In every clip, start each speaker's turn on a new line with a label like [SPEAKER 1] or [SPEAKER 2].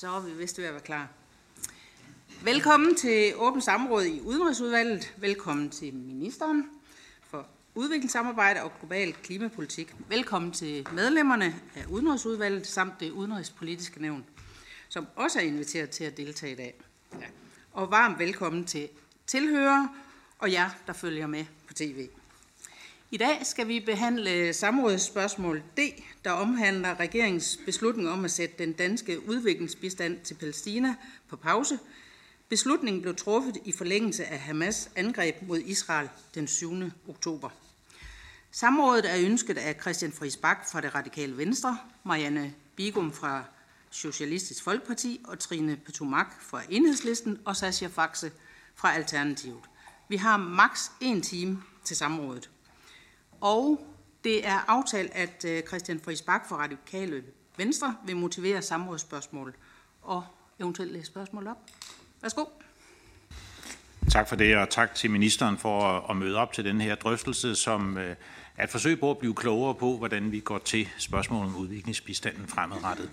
[SPEAKER 1] Så er vi vist ved at være klar. Velkommen til åbent samråd i Udenrigsudvalget. Velkommen til ministeren for udviklingssamarbejde og global klimapolitik. Velkommen til medlemmerne af Udenrigsudvalget samt det udenrigspolitiske nævn, som også er inviteret til at deltage i dag. Ja. Og varmt velkommen til tilhørere og jer, der følger med på tv. I dag skal vi behandle samrådsspørgsmål D, der omhandler regeringens beslutning om at sætte den danske udviklingsbistand til Palæstina på pause. Beslutningen blev truffet i forlængelse af Hamas angreb mod Israel den 7. oktober. Samrådet er ønsket af Christian Friis Bak fra det radikale Venstre, Marianne Bigum fra Socialistisk Folkeparti og Trine Petumak fra Enhedslisten og Sascha Faxe fra Alternativet. Vi har maks en time til samrådet. Og det er aftalt, at øh, Christian Friis Bak fra Radikale Venstre vil motivere samrådsspørgsmål og eventuelt læse spørgsmål op. Værsgo.
[SPEAKER 2] Tak for det, og tak til ministeren for at møde op til den her drøftelse, som øh, er et forsøg på at blive klogere på, hvordan vi går til spørgsmålet om udviklingsbistanden fremadrettet.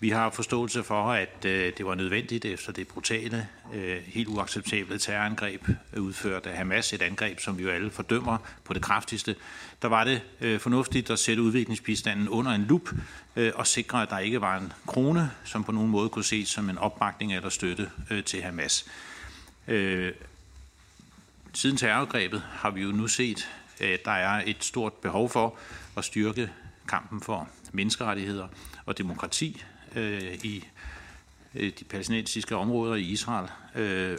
[SPEAKER 2] Vi har forståelse for, at øh, det var nødvendigt efter det brutale, øh, helt uacceptable terrorangreb øh, udført af Hamas, et angreb, som vi jo alle fordømmer på det kraftigste. Der var det øh, fornuftigt at sætte udviklingsbistanden under en lup øh, og sikre, at der ikke var en krone, som på nogen måde kunne ses som en opbakning eller støtte til Hamas. Siden terrorangrebet har vi jo nu set Øh, der er et stort behov for at styrke kampen for menneskerettigheder og demokrati øh, i øh, de palæstinensiske områder i Israel,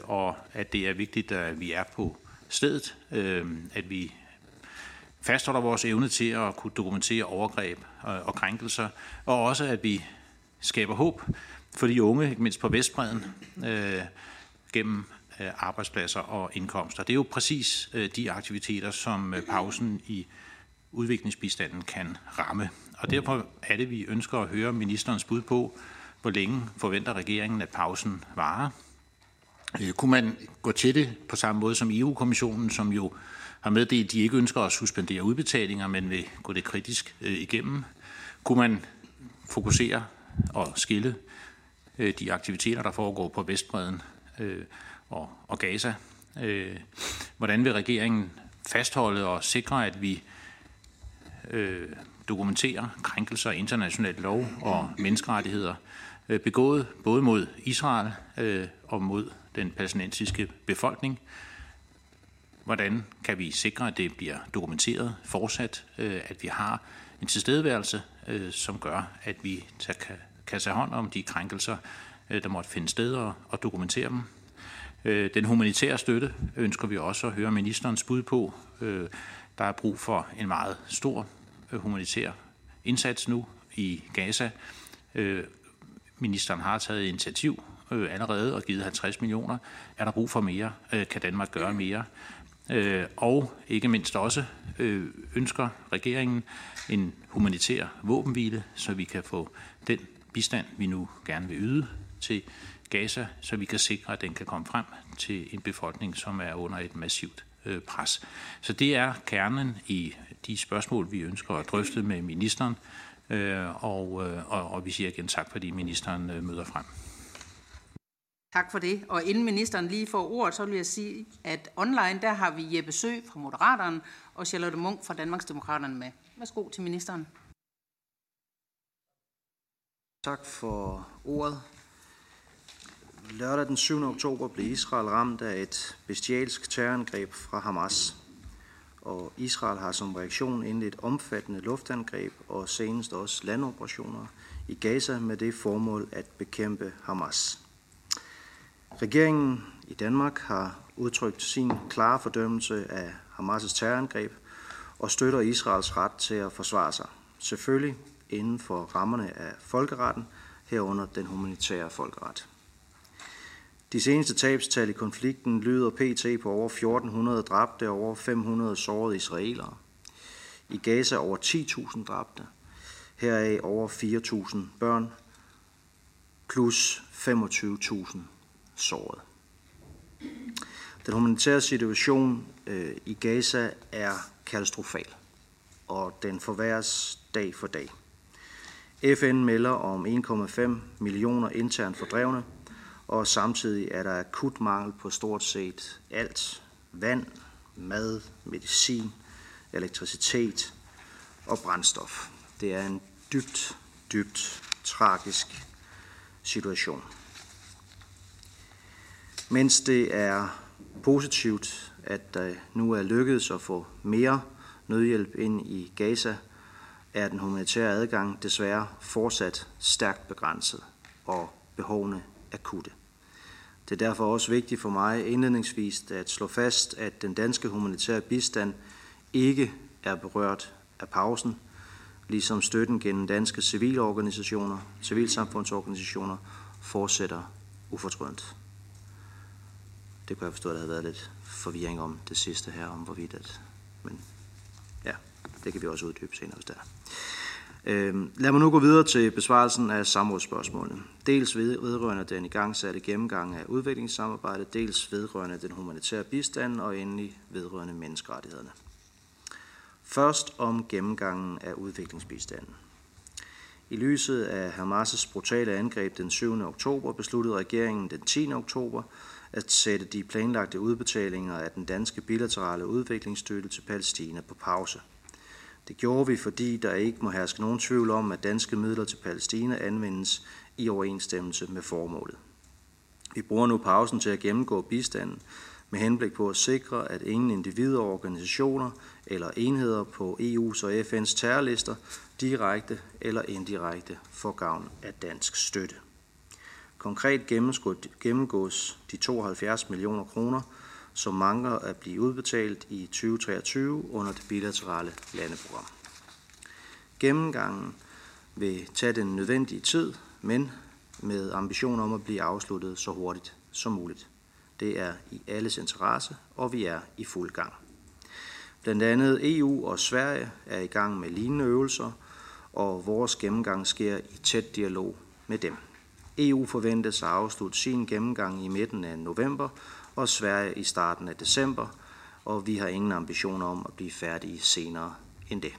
[SPEAKER 2] og at det er vigtigt, at vi er på stedet, at vi fastholder vores evne til at kunne dokumentere overgreb og krænkelser, og også at vi skaber håb for de unge, ikke mindst på Vestbreden, gennem Øh, arbejdspladser og indkomster. Det er jo præcis øh, de aktiviteter, som øh, pausen i udviklingsbistanden kan ramme. Og derfor er det, vi ønsker at høre ministerens bud på, hvor længe forventer regeringen, at pausen varer. Kunne man gå til det på samme måde som EU-kommissionen, som jo har meddelt, at de ikke ønsker at suspendere udbetalinger, men vil gå det kritisk igennem? Kunne man fokusere og skille de aktiviteter, der foregår på Vestbreden og, og Gaza. Øh, hvordan vil regeringen fastholde og sikre, at vi øh, dokumenterer krænkelser af international lov og menneskerettigheder øh, begået både mod Israel øh, og mod den palæstinensiske befolkning? Hvordan kan vi sikre, at det bliver dokumenteret fortsat, øh, at vi har en tilstedeværelse, øh, som gør, at vi kan, kan tage hånd om de krænkelser, øh, der måtte finde sted og, og dokumentere dem? Øh, den humanitære støtte ønsker vi også at høre ministerens bud på. Øh, der er brug for en meget stor øh, humanitær indsats nu i Gaza. Ministeren har taget initiativ allerede og givet 50 millioner. Er der brug for mere? Kan Danmark gøre mere? Og ikke mindst også ønsker regeringen en humanitær våbenhvile, så vi kan få den bistand, vi nu gerne vil yde til Gaza, så vi kan sikre, at den kan komme frem til en befolkning, som er under et massivt øh, pres. Så det er kernen i de spørgsmål, vi ønsker at drøfte med ministeren, øh, og, øh, og, og vi siger igen tak, fordi ministeren møder frem.
[SPEAKER 1] Tak for det. Og inden ministeren lige får ordet, så vil jeg sige, at online, der har vi Jeppe Sø fra Moderaterne og Charlotte Munk fra Danmarksdemokraterne med. Værsgo til ministeren.
[SPEAKER 3] Tak for ordet. Lørdag den 7. oktober blev Israel ramt af et bestialsk terrorangreb fra Hamas. Og Israel har som reaktion indledt omfattende luftangreb og senest også landoperationer i Gaza med det formål at bekæmpe Hamas. Regeringen i Danmark har udtrykt sin klare fordømmelse af Hamas' terrorangreb og støtter Israels ret til at forsvare sig. Selvfølgelig inden for rammerne af folkeretten, herunder den humanitære folkeret. De seneste tabstal i konflikten lyder pt. på over 1400 dræbte og over 500 sårede israelere. I Gaza over 10.000 dræbte, heraf over 4.000 børn, plus 25.000 sårede. Den humanitære situation øh, i Gaza er katastrofal, og den forværres dag for dag. FN melder om 1,5 millioner internt fordrevne, og samtidig er der akut mangel på stort set alt. Vand, mad, medicin, elektricitet og brændstof. Det er en dybt, dybt tragisk situation. Mens det er positivt, at der nu er lykkedes at få mere nødhjælp ind i Gaza, er den humanitære adgang desværre fortsat stærkt begrænset og behovene akutte. Det er derfor også vigtigt for mig indledningsvis at slå fast, at den danske humanitære bistand ikke er berørt af pausen, ligesom støtten gennem danske civilorganisationer, civilsamfundsorganisationer fortsætter ufortrødent. Det kunne jeg forstå, at der havde været lidt forvirring om det sidste her, om hvorvidt at, men ja, det kan vi også uddybe senere, hvis der er. Øhm, lad mig nu gå videre til besvarelsen af samrådsspørgsmålene. Dels vedrørende den igangsatte gennemgang af udviklingssamarbejdet, dels vedrørende den humanitære bistand og endelig vedrørende menneskerettighederne. Først om gennemgangen af udviklingsbistanden. I lyset af Hamas' brutale angreb den 7. oktober besluttede regeringen den 10. oktober at sætte de planlagte udbetalinger af den danske bilaterale udviklingsstøtte til Palæstina på pause. Det gjorde vi, fordi der ikke må herske nogen tvivl om, at danske midler til Palæstina anvendes i overensstemmelse med formålet. Vi bruger nu pausen til at gennemgå bistanden med henblik på at sikre, at ingen individer, organisationer eller enheder på EU's og FN's terrorlister direkte eller indirekte får gavn af dansk støtte. Konkret gennemgås de 72 millioner kroner, som mangler at blive udbetalt i 2023 under det bilaterale landeprogram. Gennemgangen vil tage den nødvendige tid, men med ambition om at blive afsluttet så hurtigt som muligt. Det er i alles interesse, og vi er i fuld gang. Blandt andet EU og Sverige er i gang med lignende øvelser, og vores gennemgang sker i tæt dialog med dem. EU forventes at afslutte sin gennemgang i midten af november, og Sverige i starten af december, og vi har ingen ambitioner om at blive færdige senere end det.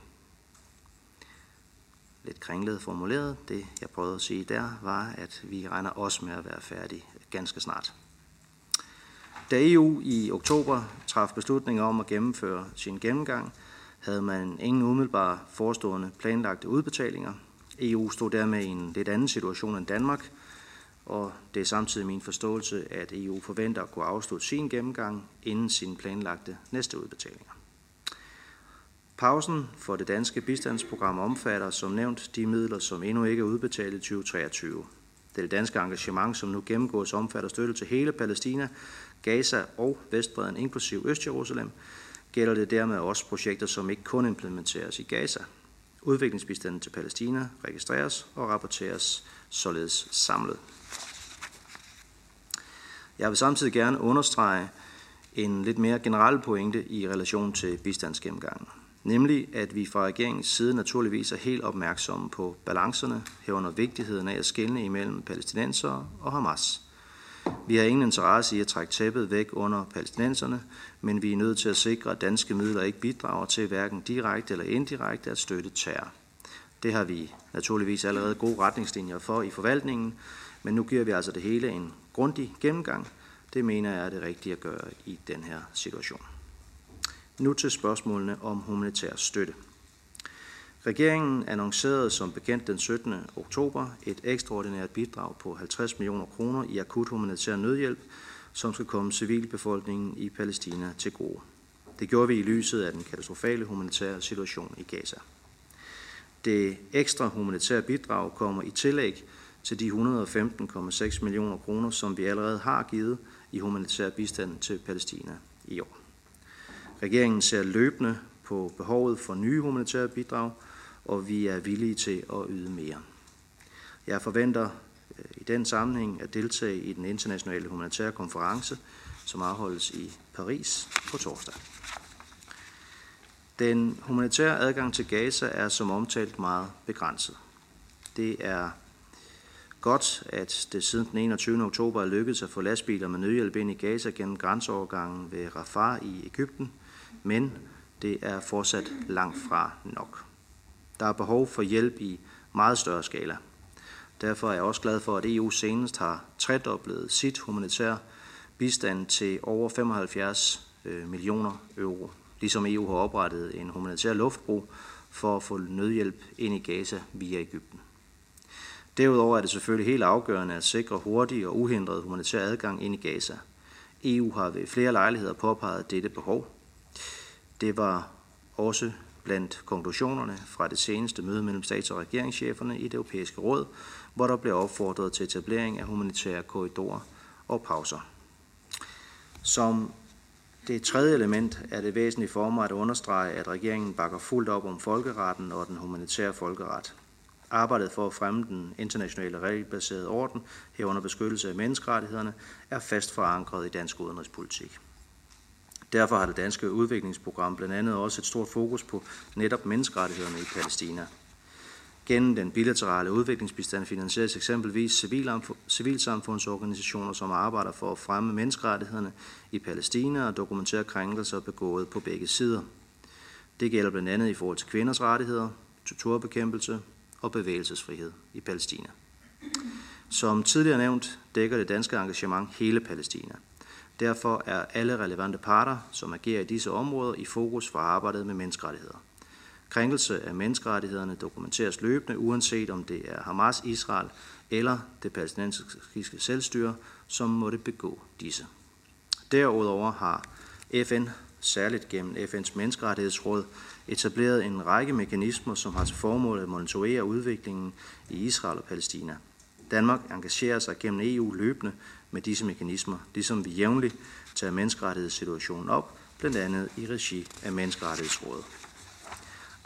[SPEAKER 3] Lidt kringlet formuleret. Det, jeg prøvede at sige der, var, at vi regner også med at være færdige ganske snart. Da EU i oktober traf beslutning om at gennemføre sin gennemgang, havde man ingen umiddelbare forestående planlagte udbetalinger. EU stod dermed i en lidt anden situation end Danmark, og det er samtidig min forståelse, at EU forventer at kunne afslutte sin gennemgang inden sine planlagte næste udbetalinger. Pausen for det danske bistandsprogram omfatter som nævnt de midler, som endnu ikke er udbetalt i 2023. Det, danske engagement, som nu gennemgås, omfatter støtte til hele Palæstina, Gaza og Vestbreden, inklusiv Østjerusalem, gælder det dermed også projekter, som ikke kun implementeres i Gaza. Udviklingsbistanden til Palæstina registreres og rapporteres således samlet. Jeg vil samtidig gerne understrege en lidt mere generel pointe i relation til bistandsgennemgangen. Nemlig, at vi fra regeringens side naturligvis er helt opmærksomme på balancerne, herunder vigtigheden af at skelne imellem palæstinensere og Hamas. Vi har ingen interesse i at trække tæppet væk under palæstinenserne, men vi er nødt til at sikre, at danske midler ikke bidrager til hverken direkte eller indirekte at støtte terror. Det har vi naturligvis allerede gode retningslinjer for i forvaltningen, men nu giver vi altså det hele en grundig gennemgang. Det mener jeg er det rigtige at gøre i den her situation. Nu til spørgsmålene om humanitær støtte. Regeringen annoncerede som bekendt den 17. oktober et ekstraordinært bidrag på 50 millioner kroner i akut humanitær nødhjælp, som skal komme civilbefolkningen i Palæstina til gode. Det gjorde vi i lyset af den katastrofale humanitære situation i Gaza. Det ekstra humanitære bidrag kommer i tillæg til de 115,6 millioner kroner, som vi allerede har givet i humanitær bistand til Palæstina i år. Regeringen ser løbende på behovet for nye humanitære bidrag, og vi er villige til at yde mere. Jeg forventer øh, i den sammenhæng at deltage i den internationale humanitære konference, som afholdes i Paris på torsdag. Den humanitære adgang til Gaza er som omtalt meget begrænset. Det er godt, at det siden den 21. oktober er lykkedes at få lastbiler med nødhjælp ind i Gaza gennem grænseovergangen ved Rafah i Ægypten, men det er fortsat langt fra nok. Der er behov for hjælp i meget større skala. Derfor er jeg også glad for, at EU senest har tredoblet sit humanitære bistand til over 75 øh, millioner euro, ligesom EU har oprettet en humanitær luftbro for at få nødhjælp ind i Gaza via Ægypten. Derudover er det selvfølgelig helt afgørende at sikre hurtig og uhindret humanitær adgang ind i Gaza. EU har ved flere lejligheder påpeget dette behov. Det var også blandt konklusionerne fra det seneste møde mellem stats- og regeringscheferne i det europæiske råd, hvor der blev opfordret til etablering af humanitære korridorer og pauser. Som det tredje element er det væsentligt for mig at understrege, at regeringen bakker fuldt op om folkeretten og den humanitære folkeret. Arbejdet for at fremme den internationale regelbaserede orden, herunder beskyttelse af menneskerettighederne, er fast forankret i dansk udenrigspolitik. Derfor har det danske udviklingsprogram blandt andet også et stort fokus på netop menneskerettighederne i Palæstina. Gennem den bilaterale udviklingsbistand finansieres eksempelvis civilsamfundsorganisationer, som arbejder for at fremme menneskerettighederne i Palæstina og dokumentere krænkelser begået på begge sider. Det gælder blandt andet i forhold til kvinders rettigheder, torturbekæmpelse og bevægelsesfrihed i Palæstina. Som tidligere nævnt dækker det danske engagement hele Palæstina – Derfor er alle relevante parter, som agerer i disse områder, i fokus for arbejdet med menneskerettigheder. Krænkelse af menneskerettighederne dokumenteres løbende, uanset om det er Hamas, Israel eller det palæstinensiske selvstyre, som måtte begå disse. Derudover har FN, særligt gennem FN's menneskerettighedsråd, etableret en række mekanismer, som har til formål at monitorere udviklingen i Israel og Palæstina. Danmark engagerer sig gennem EU løbende med disse mekanismer, ligesom vi jævnligt tager menneskerettighedssituationen op, blandt andet i regi af Menneskerettighedsrådet.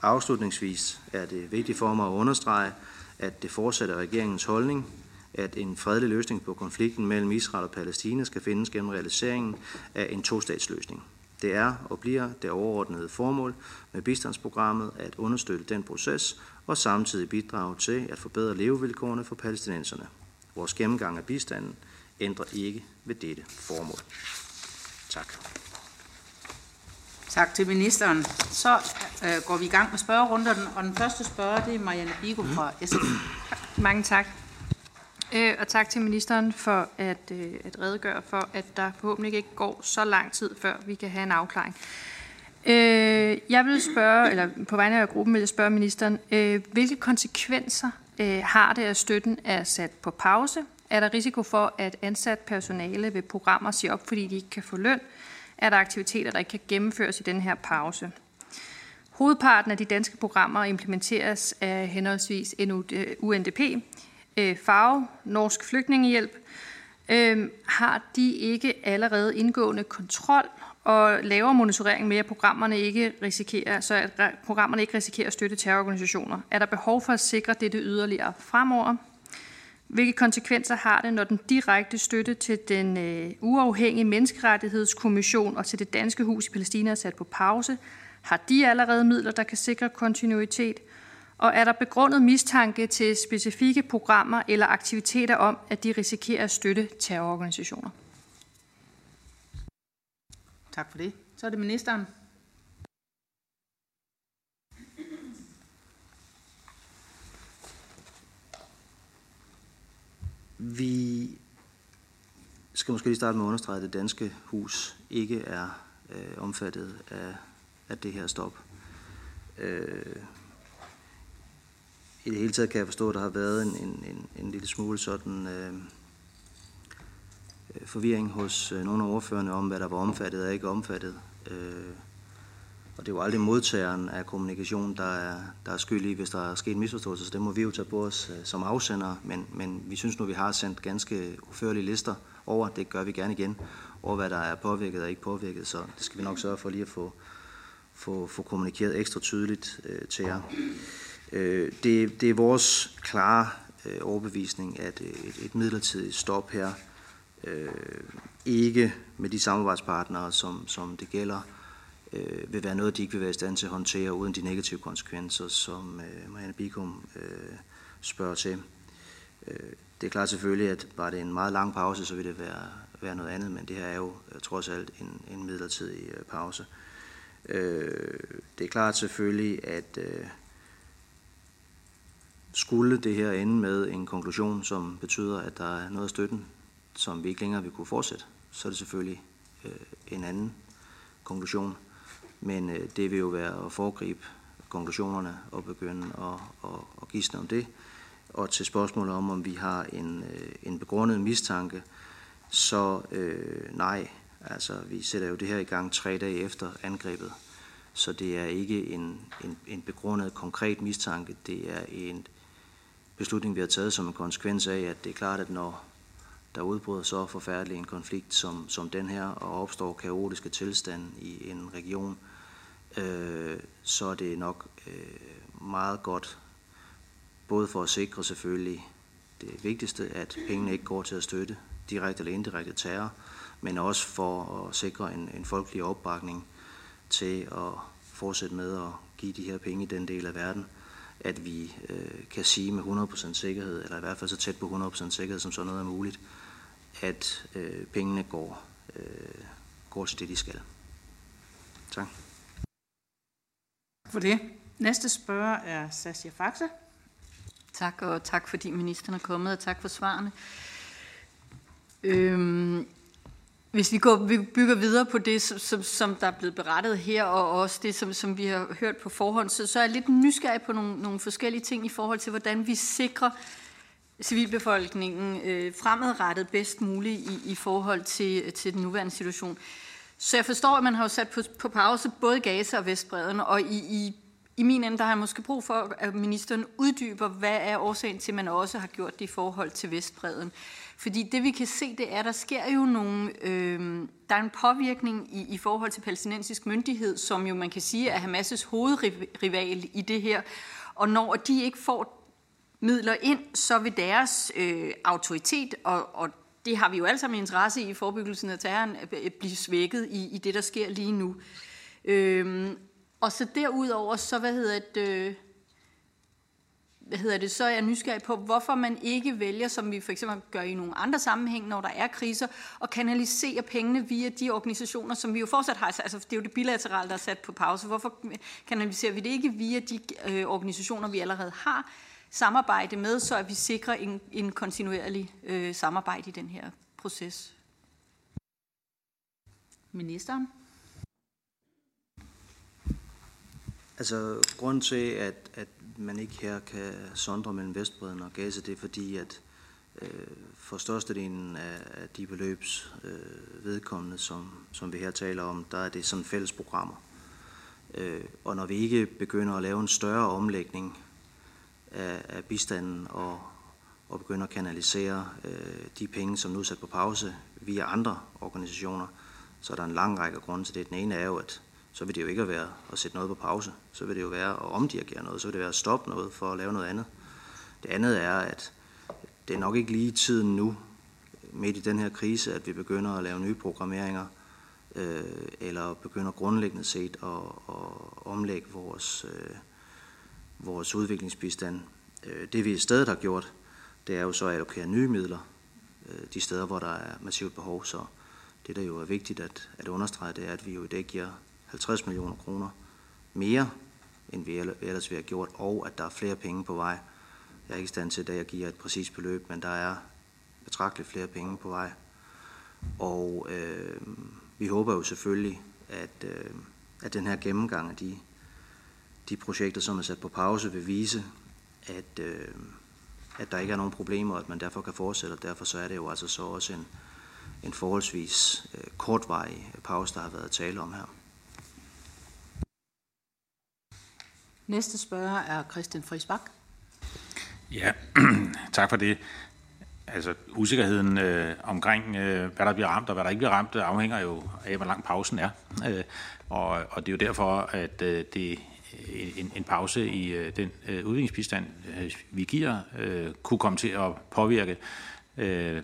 [SPEAKER 3] Afslutningsvis er det vigtigt for mig at understrege, at det fortsætter regeringens holdning, at en fredelig løsning på konflikten mellem Israel og Palæstina skal findes gennem realiseringen af en tostatsløsning. Det er og bliver det overordnede formål med bistandsprogrammet at understøtte den proces og samtidig bidrage til at forbedre levevilkårene for palæstinenserne. Vores gennemgang af bistanden ændrer ikke ved dette formål. Tak.
[SPEAKER 1] Tak til ministeren. Så øh, går vi i gang med spørgerunden, og den første spørger, det er Marianne Bigo fra SF.
[SPEAKER 4] Mange tak. Øh, og tak til ministeren for at, øh, at redegøre for, at der forhåbentlig ikke går så lang tid, før vi kan have en afklaring. Øh, jeg vil spørge, eller på vegne af gruppen vil jeg spørge ministeren, øh, hvilke konsekvenser øh, har det, at støtten er sat på pause, er der risiko for, at ansat personale ved programmer siger op, fordi de ikke kan få løn? Er der aktiviteter, der ikke kan gennemføres i den her pause? Hovedparten af de danske programmer implementeres af henholdsvis UNDP, øh, øh, FAO, Norsk Flygtningehjælp. øh, har de ikke allerede indgående kontrol og laver monitorering med, at programmerne ikke risikerer, så at programmerne ikke risikerer at støtte terrororganisationer? Er der behov for at sikre dette yderligere fremover? Hvilke konsekvenser har det, når den direkte støtte til den øh, uafhængige menneskerettighedskommission og til det danske hus i Palæstina er sat på pause? Har de allerede midler, der kan sikre kontinuitet? Og er der begrundet mistanke til specifikke programmer eller aktiviteter om, at de risikerer at støtte terrororganisationer?
[SPEAKER 1] Tak for det. Så er det ministeren.
[SPEAKER 3] Vi skal måske lige starte med at understrege, at det danske hus ikke er øh, omfattet af, af det her stop. Øh, i det hele taget kan jeg forstå, at der har været en, en, en, en lille smule sådan øh, øh, forvirring hos øh, nogle af ordførerne om, hvad der var omfattet og ikke omfattet. Øh, og det er jo aldrig modtageren af kommunikation, der er, der er skyldig, hvis der er sket en misforståelse, så det må vi jo tage på os øh, som afsender, men, men vi synes nu, vi har sendt ganske uførlige lister over, det gør vi gerne igen, over hvad der er påvirket og ikke påvirket, så det skal vi nok sørge for lige at få, få, få kommunikeret ekstra tydeligt øh, til jer. Øh, det, det er vores klare øh, overbevisning, at øh, et, et midlertidigt stop her øh, ikke med de samarbejdspartnere, som, som det gælder, øh, vil være noget, de ikke vil være i stand til at håndtere uden de negative konsekvenser, som øh, Marianne Bikum øh, spørger til. Øh, det er klart selvfølgelig, at var det en meget lang pause, så ville det være, være noget andet, men det her er jo øh, trods alt en, en midlertidig pause. Øh, det er klart selvfølgelig, at øh, skulle det her ende med en konklusion, som betyder, at der er noget af støtten, som vi ikke længere vil kunne fortsætte, så er det selvfølgelig øh, en anden konklusion. Men øh, det vil jo være at foregribe konklusionerne og begynde at, at, at gisne om det. Og til spørgsmålet om, om vi har en, øh, en begrundet mistanke, så øh, nej, altså vi sætter jo det her i gang tre dage efter angrebet. Så det er ikke en, en, en begrundet konkret mistanke, det er en beslutning, vi har taget som en konsekvens af, at det er klart, at når der udbryder så forfærdelig en konflikt som, som den her, og opstår kaotiske tilstande i en region, øh, så er det nok øh, meget godt, både for at sikre selvfølgelig det vigtigste, at pengene ikke går til at støtte direkte eller indirekte terror, men også for at sikre en, en folkelig opbakning til at fortsætte med at give de her penge i den del af verden, at vi øh, kan sige med 100% sikkerhed, eller i hvert fald så tæt på 100% sikkerhed, som sådan noget er muligt, at øh, pengene går, øh, går til det, de skal. Tak.
[SPEAKER 1] For det. Næste spørger er Sascha Faxe.
[SPEAKER 5] Tak, og tak fordi ministeren er kommet, og tak for svarene. Øhm, hvis vi går, vi bygger videre på det, som, som der er blevet berettet her, og også det, som, som vi har hørt på forhånd, så, så er jeg lidt nysgerrig på nogle, nogle forskellige ting i forhold til, hvordan vi sikrer civilbefolkningen øh, fremadrettet bedst muligt i, i forhold til, til den nuværende situation. Så jeg forstår, at man har jo sat på, på pause både Gaza og Vestbreden, og i, i, i min ende, der har jeg måske brug for, at ministeren uddyber, hvad er årsagen til, at man også har gjort det i forhold til Vestbreden. Fordi det vi kan se, det er, at der sker jo nogle, øh, der er en påvirkning i, i forhold til palæstinensisk myndighed, som jo man kan sige er Hamas' hovedrival i det her. Og når de ikke får midler ind, så vil deres øh, autoritet, og, og det har vi jo alle sammen interesse i, forebyggelsen af terroren, øh, blive svækket i, i det, der sker lige nu. Øh, og så derudover, så hvad hedder det... Øh, hvad hedder det, så er jeg nysgerrig på, hvorfor man ikke vælger, som vi for eksempel gør i nogle andre sammenhæng, når der er kriser, at kanalisere pengene via de organisationer, som vi jo fortsat har. Altså, det er jo det bilaterale, der er sat på pause. Hvorfor kanaliserer vi det ikke via de øh, organisationer, vi allerede har samarbejde med, så at vi sikrer en, en kontinuerlig øh, samarbejde i den her proces?
[SPEAKER 1] Ministeren?
[SPEAKER 3] Altså, grund til, at, at man ikke her kan sondre mellem Vestbreden og Gaza, det er fordi, at øh, for størstedelen af, af de beløbs øh, vedkommende, som, som vi her taler om, der er det sådan fælles programmer. Øh, og når vi ikke begynder at lave en større omlægning af, af bistanden og, og begynder at kanalisere øh, de penge, som nu er sat på pause via andre organisationer, så er der en lang række grunde til det. Den ene er jo, at så vil det jo ikke være at sætte noget på pause. Så vil det jo være at omdirigere noget. Så vil det være at stoppe noget for at lave noget andet. Det andet er, at det er nok ikke lige tiden nu, midt i den her krise, at vi begynder at lave nye programmeringer, øh, eller begynder grundlæggende set at, at omlægge vores, øh, vores udviklingsbistand. Øh, det vi i stedet har gjort, det er jo så at allokere nye midler øh, de steder, hvor der er massivt behov. Så det, der jo er vigtigt at, at understrege, det er, at vi jo i dag giver 50 millioner kroner mere, end vi ellers ville have gjort, og at der er flere penge på vej. Jeg er ikke i stand til at jeg giver et præcist beløb, men der er betragteligt flere penge på vej. Og øh, vi håber jo selvfølgelig, at, øh, at den her gennemgang af de, de projekter, som er sat på pause, vil vise, at, øh, at der ikke er nogen problemer, og at man derfor kan fortsætte, og derfor så er det jo altså så også en, en forholdsvis øh, kortvarig pause, der har været tale om her.
[SPEAKER 1] Næste spørger er Christian Frisbak.
[SPEAKER 2] Ja, tak for det. Altså usikkerheden øh, omkring, øh, hvad der bliver ramt og hvad der ikke bliver ramt, øh, afhænger jo af, hvor lang pausen er. Øh, og, og det er jo derfor, at øh, det øh, en, en pause i øh, den øh, udviklingsbistand, øh, vi giver, øh, kunne komme til at påvirke øh,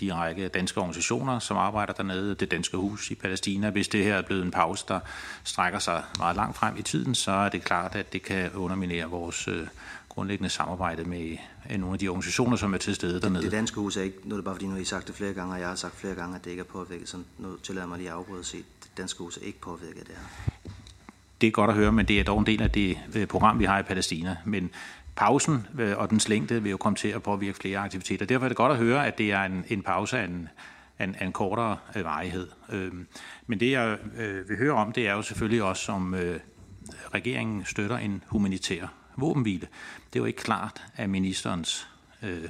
[SPEAKER 2] de række danske organisationer, som arbejder dernede, det danske hus i Palæstina. Hvis det her er blevet en pause, der strækker sig meget langt frem i tiden, så er det klart, at det kan underminere vores øh, grundlæggende samarbejde med øh, nogle af de organisationer, som er til stede dernede.
[SPEAKER 3] Det, det danske hus er ikke, nu er det bare fordi, nu har I sagt det flere gange, og jeg har sagt flere gange, at det ikke er påvirket, så nu tillader mig lige at afbryde og sige, at det danske hus er ikke påvirket af det her.
[SPEAKER 2] Det er godt at høre, men det er dog en del af det øh, program, vi har i Palæstina. Men pausen øh, og dens længde vil jo komme til at påvirke flere aktiviteter. Derfor er det godt at høre, at det er en, en pause af en, en, en kortere øh, varighed. Øhm, men det, jeg øh, vil høre om, det er jo selvfølgelig også, om regeringen støtter en humanitær våbenhvile. Det var ikke klart af ministerens øh,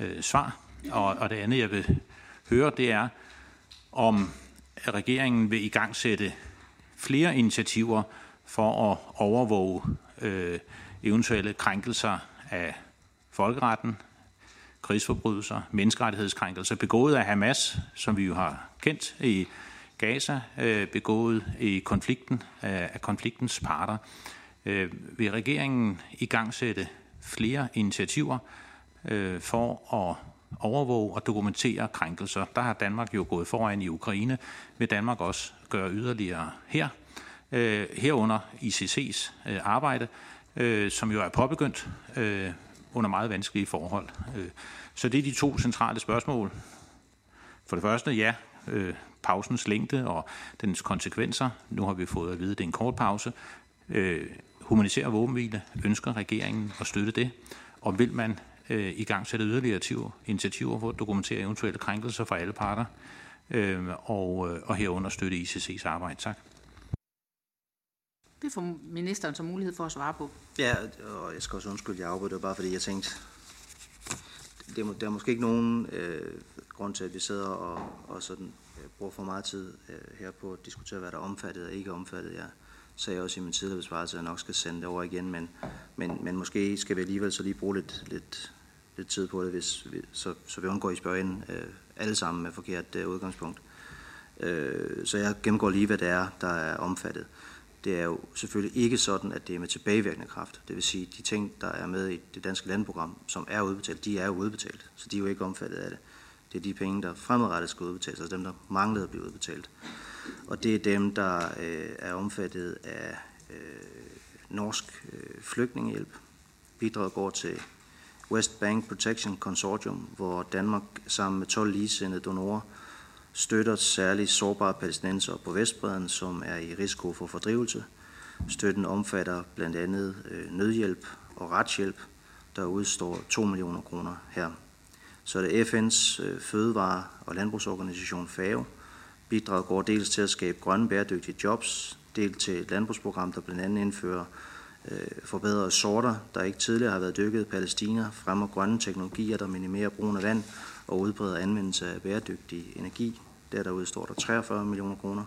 [SPEAKER 2] øh, svar. Og, og det andet, jeg vil høre, det er, om regeringen vil i gang sætte flere initiativer for at overvåge øh, eventuelle krænkelser af folkeretten, krigsforbrydelser, menneskerettighedskrænkelser begået af Hamas, som vi jo har kendt i Gaza, øh, begået i konflikten øh, af konfliktens parter. Øh, vil regeringen i gang sætte flere initiativer øh, for at overvåge og dokumentere krænkelser? Der har Danmark jo gået foran i Ukraine. Vil Danmark også gøre yderligere her? Øh, herunder ICC's øh, arbejde, Øh, som jo er påbegyndt øh, under meget vanskelige forhold. Øh, så det er de to centrale spørgsmål. For det første, ja, pausens længde og dens konsekvenser. Nu har vi fået at vide, at det er en kort pause. Øh, humanitær våbenhvile, ønsker regeringen at støtte det? Og vil man øh, i gang sætte yderligere initiativer for at dokumentere eventuelle krænkelser fra alle parter? Øh, og, øh, og herunder støtte ICC's arbejde. Tak.
[SPEAKER 1] Det får ministeren så mulighed for at svare på.
[SPEAKER 3] Ja, og jeg skal også undskylde, at jeg afbryder bare, fordi jeg tænkte, det er, der er måske ikke nogen øh, grund til, at vi sidder og, og sådan øh, bruger for meget tid øh, her på at diskutere, hvad der er omfattet og ikke omfattet. Jeg sagde også i min tidligere besvarelse, at jeg nok skal sende det over igen, men, men, men måske skal vi alligevel så lige bruge lidt, lidt, lidt tid på det, hvis vi, så, så vi undgår, at I spørger ind øh, alle sammen med forkert øh, udgangspunkt. Øh, så jeg gennemgår lige, hvad det er, der er omfattet. Det er jo selvfølgelig ikke sådan, at det er med tilbagevirkende kraft. Det vil sige, at de ting, der er med i det danske landprogram, som er udbetalt, de er jo udbetalt, så de er jo ikke omfattet af det. Det er de penge, der fremadrettet skal udbetales, altså dem, der manglede at blive udbetalt. Og det er dem, der øh, er omfattet af øh, norsk øh, flygtningehjælp. Bidraget går til West Bank Protection Consortium, hvor Danmark sammen med 12 ligesindede donorer støtter særligt sårbare palæstinenser på Vestbreden, som er i risiko for fordrivelse. Støtten omfatter blandt andet øh, nødhjælp og retshjælp, der udstår 2 millioner kroner her så er det FN's øh, fødevare- og landbrugsorganisation FAO. Bidraget går dels til at skabe grønne bæredygtige jobs, dels til et landbrugsprogram, der blandt andet indfører øh, forbedrede sorter, der ikke tidligere har været dykket i Palæstina, fremmer grønne teknologier, der minimerer brugen af vand og udbreder anvendelse af bæredygtig energi. Der derude står der 43 millioner kroner.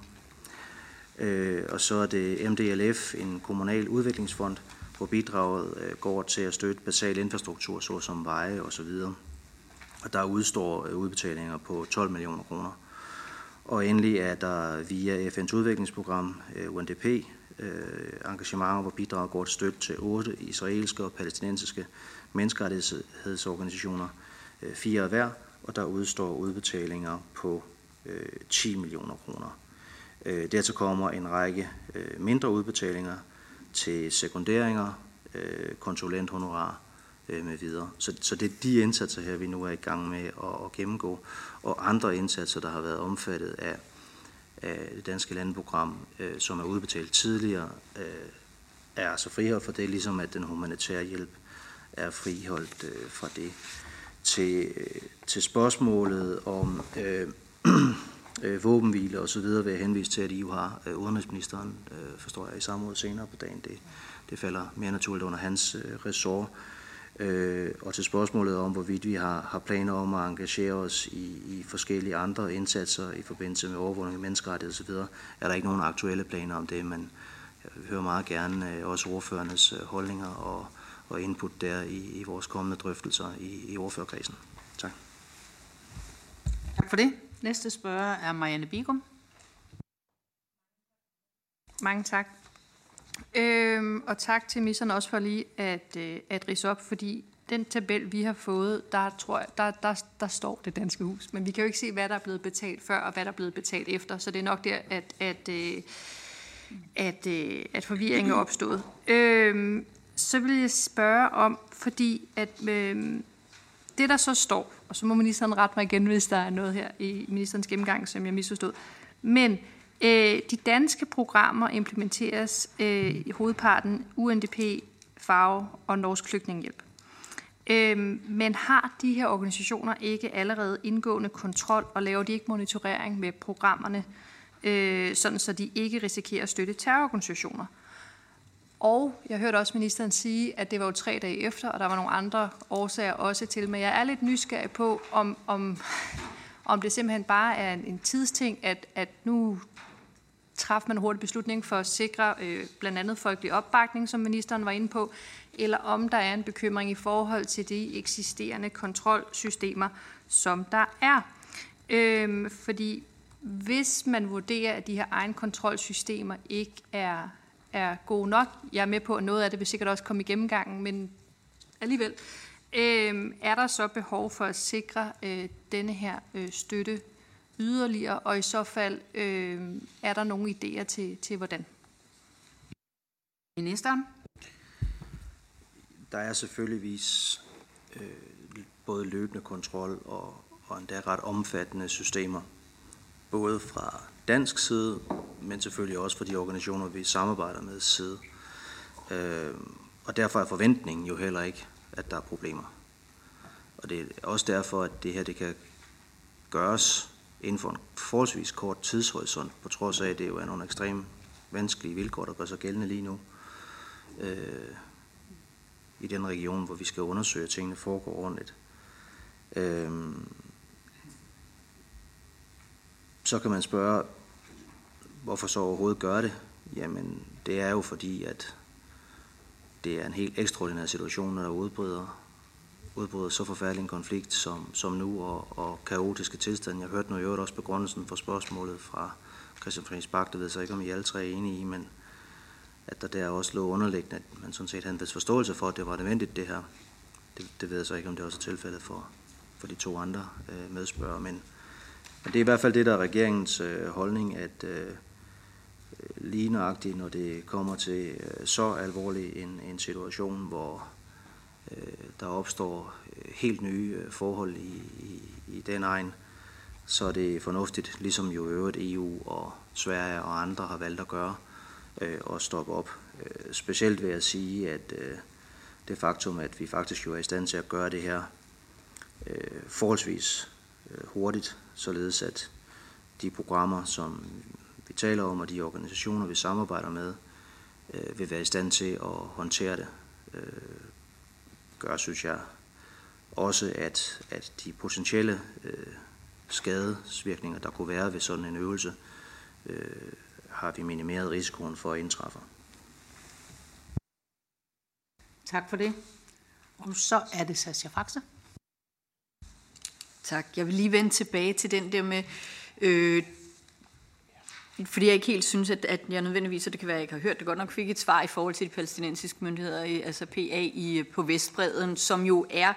[SPEAKER 3] Øh, og så er det MDLF, en kommunal udviklingsfond, hvor bidraget øh, går til at støtte basal infrastruktur, såsom veje osv og der udstår øh, udbetalinger på 12 millioner kroner. Og endelig er der via FN's udviklingsprogram, øh, UNDP, øh, engagementer, hvor bidrag går til støtte til otte israelske og palæstinensiske menneskerettighedsorganisationer, øh, fire hver, og der udstår udbetalinger på øh, 10 millioner kroner. Øh, dertil kommer en række øh, mindre udbetalinger til sekunderinger, konsulenthonorar øh, med videre. Så, så det er de indsatser her, vi nu er i gang med at, at gennemgå, og andre indsatser, der har været omfattet af, af det danske landprogram, øh, som er udbetalt tidligere, øh, er altså friholdt for det, ligesom at den humanitære hjælp er friholdt øh, fra det. Til, øh, til spørgsmålet om øh, øh, våbenhvile og så videre vil jeg henvise til, at I jo har øh, udenrigsministeren, øh, forstår jeg, i samråd senere på dagen. Det, det falder mere naturligt under hans øh, ressort. Øh, og til spørgsmålet om, hvorvidt vi har, har planer om at engagere os i, i forskellige andre indsatser i forbindelse med overvågning af menneskerettigheder osv., er der ikke nogen aktuelle planer om det, men jeg hører meget gerne øh, også ordførernes øh, holdninger og, og input der i, i vores kommende drøftelser i, i ordførerkredsen. Tak.
[SPEAKER 1] Tak for det. Næste spørger er Marianne Bigum.
[SPEAKER 4] Mange tak. Øhm, og tak til ministeren også for lige at, øh, at rise op, fordi den tabel, vi har fået, der, tror jeg, der, der, der står det danske hus. Men vi kan jo ikke se, hvad der er blevet betalt før, og hvad der er blevet betalt efter. Så det er nok der, at, at, øh, at, øh, at forvirringen er opstået. Øhm, så vil jeg spørge om, fordi at øh, det, der så står, og så må ministeren rette mig igen, hvis der er noget her i ministerens gennemgang, som jeg misforstod. Men Øh, de danske programmer implementeres øh, i hovedparten UNDP FAO og Norsk Flygtningehjælp. Øhm, men har de her organisationer ikke allerede indgående kontrol, og laver de ikke monitorering med programmerne, øh, sådan så de ikke risikerer at støtte terrororganisationer? Og jeg hørte også ministeren sige, at det var jo tre dage efter, og der var nogle andre årsager også til, men jeg er lidt nysgerrig på, om, om, om det simpelthen bare er en, en tidsting, at, at nu træffer man hurtig beslutning for at sikre øh, blandt andet folkelig opbakning, som ministeren var inde på, eller om der er en bekymring i forhold til de eksisterende kontrolsystemer, som der er. Øh, fordi hvis man vurderer, at de her egen kontrolsystemer ikke er, er gode nok, jeg er med på, at noget af det vil sikkert også komme i gennemgangen, men alligevel, øhm, er der så behov for at sikre øh, denne her øh, støtte yderligere, og i så fald øh, er der nogle idéer til, til hvordan?
[SPEAKER 1] Ministeren?
[SPEAKER 3] Der er selvfølgeligvis øh, både løbende kontrol og, og endda ret omfattende systemer, både fra dansk side, men selvfølgelig også for de organisationer, vi samarbejder med side. Øh, og derfor er forventningen jo heller ikke, at der er problemer. Og det er også derfor, at det her det kan gøres inden for en forholdsvis kort tidshorisont, på trods af, at det jo er nogle ekstremt vanskelige vilkår, der gør sig gældende lige nu. Øh, i den region, hvor vi skal undersøge, at tingene foregår ordentligt. Øh, så kan man spørge, hvorfor så overhovedet gøre det? Jamen, det er jo fordi, at det er en helt ekstraordinær situation, når der udbryder, udbryder så forfærdelig en konflikt som, som nu, og, og kaotiske tilstande. Jeg hørte nu i øvrigt også begrundelsen for spørgsmålet fra Christian Friis Bak, det ved jeg ikke, om I alle tre er enige i, men at der der også lå underliggende, at man sådan set havde en vis forståelse for, at det var nødvendigt det her. Det, det ved jeg så ikke, om det også er tilfældet for, for de to andre øh, medspørgere, men, men det er i hvert fald det, der er regeringens øh, holdning, at øh, lige nøjagtigt, når det kommer til øh, så alvorlig en, en situation, hvor øh, der opstår øh, helt nye øh, forhold i, i, i den egen, så er det fornuftigt, ligesom jo øvrigt EU og Sverige og andre har valgt at gøre, øh, og stoppe op. Øh, specielt vil jeg sige, at øh, det faktum, at vi faktisk jo er i stand til at gøre det her øh, forholdsvis øh, hurtigt, således at de programmer, som vi taler om, og de organisationer, vi samarbejder med, øh, vil være i stand til at håndtere det. Øh, gør, synes jeg, også, at, at de potentielle øh, skadesvirkninger, der kunne være ved sådan en øvelse, øh, har vi minimeret risikoen for at indtræffe.
[SPEAKER 1] Tak for det. Og så er det Sascha Faxe.
[SPEAKER 5] Tak. Jeg vil lige vende tilbage til den der med, øh, fordi jeg ikke helt synes, at, at jeg nødvendigvis, og det kan være, at jeg ikke har hørt det godt nok, fik et svar i forhold til de palæstinensiske myndigheder, altså PA i, øh, på Vestbreden, som jo er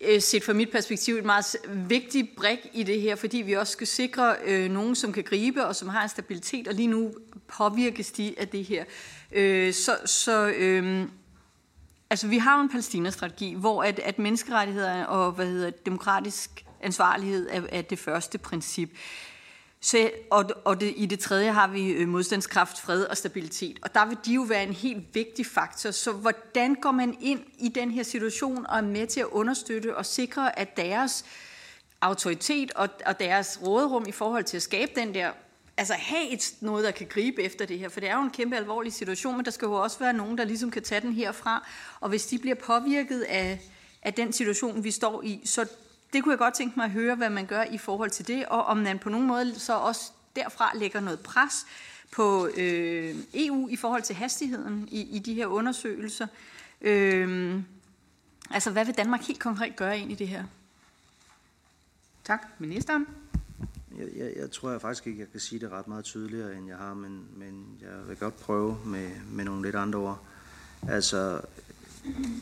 [SPEAKER 5] øh, set fra mit perspektiv et meget vigtigt brik i det her, fordi vi også skal sikre øh, nogen, som kan gribe og som har en stabilitet, og lige nu påvirkes de af det her. Øh, så så øh, altså, vi har jo en palæstinastrategi, hvor at, at menneskerettigheder og hvad hedder, demokratisk ansvarlighed er, er det første princip. Så, og og det, i det tredje har vi øh, modstandskraft, fred og stabilitet. Og der vil de jo være en helt vigtig faktor. Så hvordan går man ind i den her situation og er med til at understøtte og sikre, at deres autoritet og, og deres råderum i forhold til at skabe den der altså have et, noget, der kan gribe efter det her, for det er jo en kæmpe alvorlig situation, men der skal jo også være nogen, der ligesom kan tage den herfra, og hvis de bliver påvirket af, af den situation, vi står i, så det kunne jeg godt tænke mig at høre, hvad man gør i forhold til det, og om man på nogen måde så også derfra lægger noget pres på øh, EU i forhold til hastigheden i, i de her undersøgelser. Øh, altså, hvad vil Danmark helt konkret gøre ind i det her?
[SPEAKER 1] Tak. Ministeren?
[SPEAKER 3] Jeg, jeg, jeg tror jeg faktisk ikke, jeg kan sige det ret meget tydeligere, end jeg har, men, men jeg vil godt prøve med, med nogle lidt andre ord. Altså,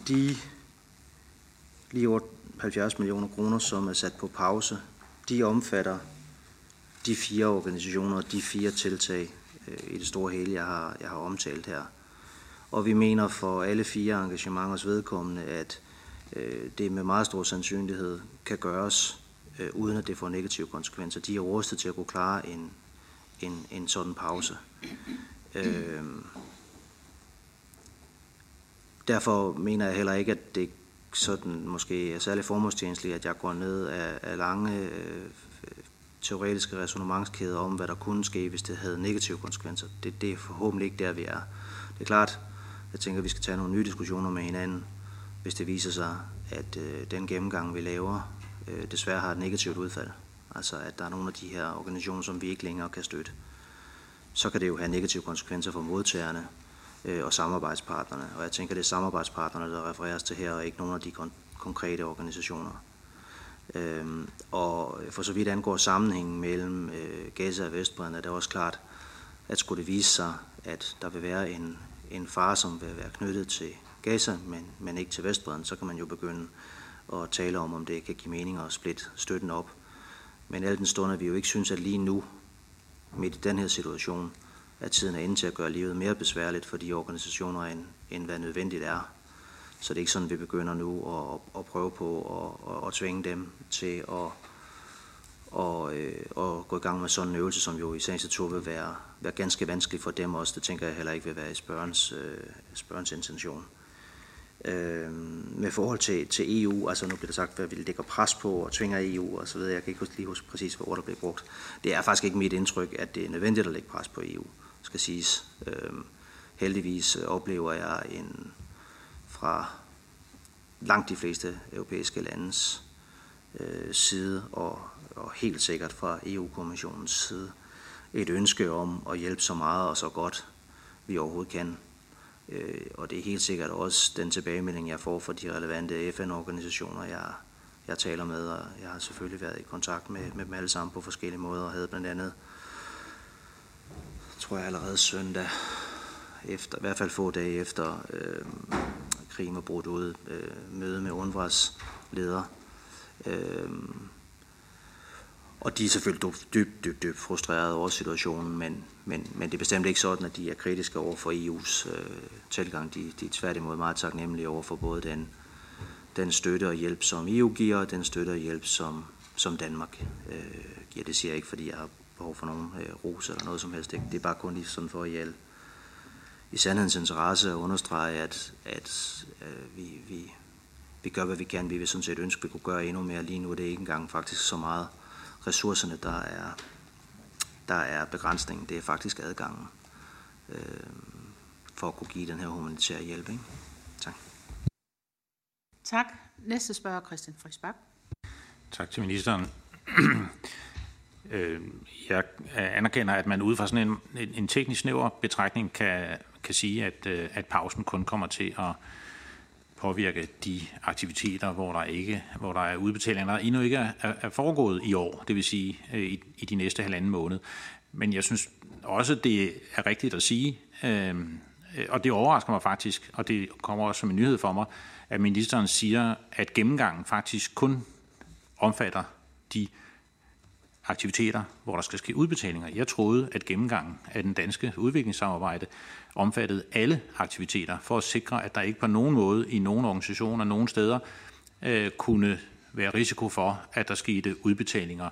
[SPEAKER 3] de lige over 70 millioner kroner, som er sat på pause, de omfatter de fire organisationer og de fire tiltag øh, i det store hele, jeg har, jeg har omtalt her. Og vi mener for alle fire engagementers vedkommende, at øh, det med meget stor sandsynlighed kan gøres, øh, uden at det får negative konsekvenser. De er rustet til at kunne klare en, en, en sådan pause. Øh, derfor mener jeg heller ikke, at det sådan måske er særlig formålstjenestligt, at jeg går ned af, af lange øh, teoretiske resonemangskæder om, hvad der kunne ske, hvis det havde negative konsekvenser. Det, det er forhåbentlig ikke der, vi er. Det er klart, jeg tænker, at vi skal tage nogle nye diskussioner med hinanden, hvis det viser sig, at øh, den gennemgang, vi laver, øh, desværre har et negativt udfald. Altså at der er nogle af de her organisationer, som vi ikke længere kan støtte. Så kan det jo have negative konsekvenser for modtagerne øh, og samarbejdspartnerne. Og jeg tænker, det er samarbejdspartnerne, der refereres til her, og ikke nogen af de kon- konkrete organisationer. Øhm, og for så vidt angår sammenhængen mellem øh, Gaza og Vestbredden, er det også klart, at skulle det vise sig, at der vil være en, en fare, som vil være knyttet til Gaza, men, men ikke til Vestbredden, så kan man jo begynde at tale om, om det kan give mening at splitte støtten op. Men alt den stund, at vi jo ikke synes, at lige nu, midt i den her situation, at tiden er inde til at gøre livet mere besværligt for de organisationer, end, end hvad nødvendigt er. Så det er ikke sådan, at vi begynder nu at, at prøve på at, at, at tvinge dem til at, og, øh, og gå i gang med sådan en øvelse, som jo i sagens natur vil være, være ganske vanskelig for dem også. Det tænker jeg heller ikke vil være i spørgens, øh, spørgens intention. Øh, med forhold til, til EU, altså nu bliver der sagt, hvad vi lægger pres på og tvinger EU og så videre. Jeg kan ikke lige huske præcis, hvad ord der bliver brugt. Det er faktisk ikke mit indtryk, at det er nødvendigt at lægge pres på EU, skal siges. Øh, heldigvis oplever jeg en fra langt de fleste europæiske landes øh, side og, og helt sikkert fra EU-kommissionens side et ønske om at hjælpe så meget og så godt vi overhovedet kan Øh, og det er helt sikkert også den tilbagemelding, jeg får fra de relevante FN-organisationer, jeg, jeg taler med, og jeg har selvfølgelig været i kontakt med, med dem alle sammen på forskellige måder, og havde blandt andet, tror jeg allerede søndag, efter, i hvert fald få dage efter øh, krigen var brudt ud, øh, møde med UNRWA's leder. Øh, og de er selvfølgelig dybt, dybt, dybt frustrerede over situationen, men, men, men det er bestemt ikke sådan, at de er kritiske over for EU's øh, tilgang. De, de er tværtimod meget taknemmelige over for både den, den støtte og hjælp, som EU giver, og den støtte og hjælp, som, som Danmark øh, giver. Det siger jeg ikke, fordi jeg har behov for nogen øh, ros eller noget som helst. Det, det er bare kun lige sådan for at hjælpe i sandhedens interesse at understrege, at, at øh, vi, vi, vi gør, hvad vi kan. Vi vil sådan set ønske, at vi kunne gøre endnu mere. Lige nu er det ikke engang faktisk så meget ressourcerne, der er, der er begrænsningen. Det er faktisk adgangen øh, for at kunne give den her humanitære hjælp. Ikke? Tak.
[SPEAKER 1] Tak. Næste spørger Christian Friisbak.
[SPEAKER 2] Tak til ministeren. Øh, jeg anerkender, at man ud fra sådan en, en teknisk snæver betragtning kan, kan sige, at, øh, at pausen kun kommer til at påvirke de aktiviteter, hvor der ikke, hvor der er udbetalinger, der endnu ikke er, er foregået i år, det vil sige øh, i, i de næste halvanden måned. Men jeg synes også, det er rigtigt at sige, øh, og det overrasker mig faktisk, og det kommer også som en nyhed for mig, at ministeren siger, at gennemgangen faktisk kun omfatter de aktiviteter, hvor der skal ske udbetalinger. Jeg troede, at gennemgangen af den danske udviklingssamarbejde omfattede alle aktiviteter, for at sikre, at der ikke på nogen måde i nogen organisationer, nogen steder, øh, kunne være risiko for, at der skete udbetalinger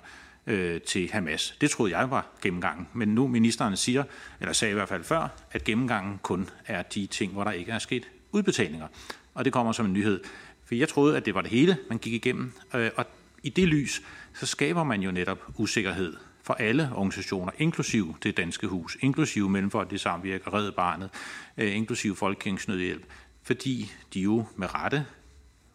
[SPEAKER 2] øh, til Hamas. Det troede jeg var gennemgangen, men nu ministeren siger, eller sagde i hvert fald før, at gennemgangen kun er de ting, hvor der ikke er sket udbetalinger. Og det kommer som en nyhed. For jeg troede, at det var det hele, man gik igennem, øh, og i det lys, så skaber man jo netop usikkerhed for alle organisationer, inklusiv det danske hus, inklusiv Mellemfolkelig Samvirke, Red Barnet, øh, inklusiv Folkekirkens fordi de jo med rette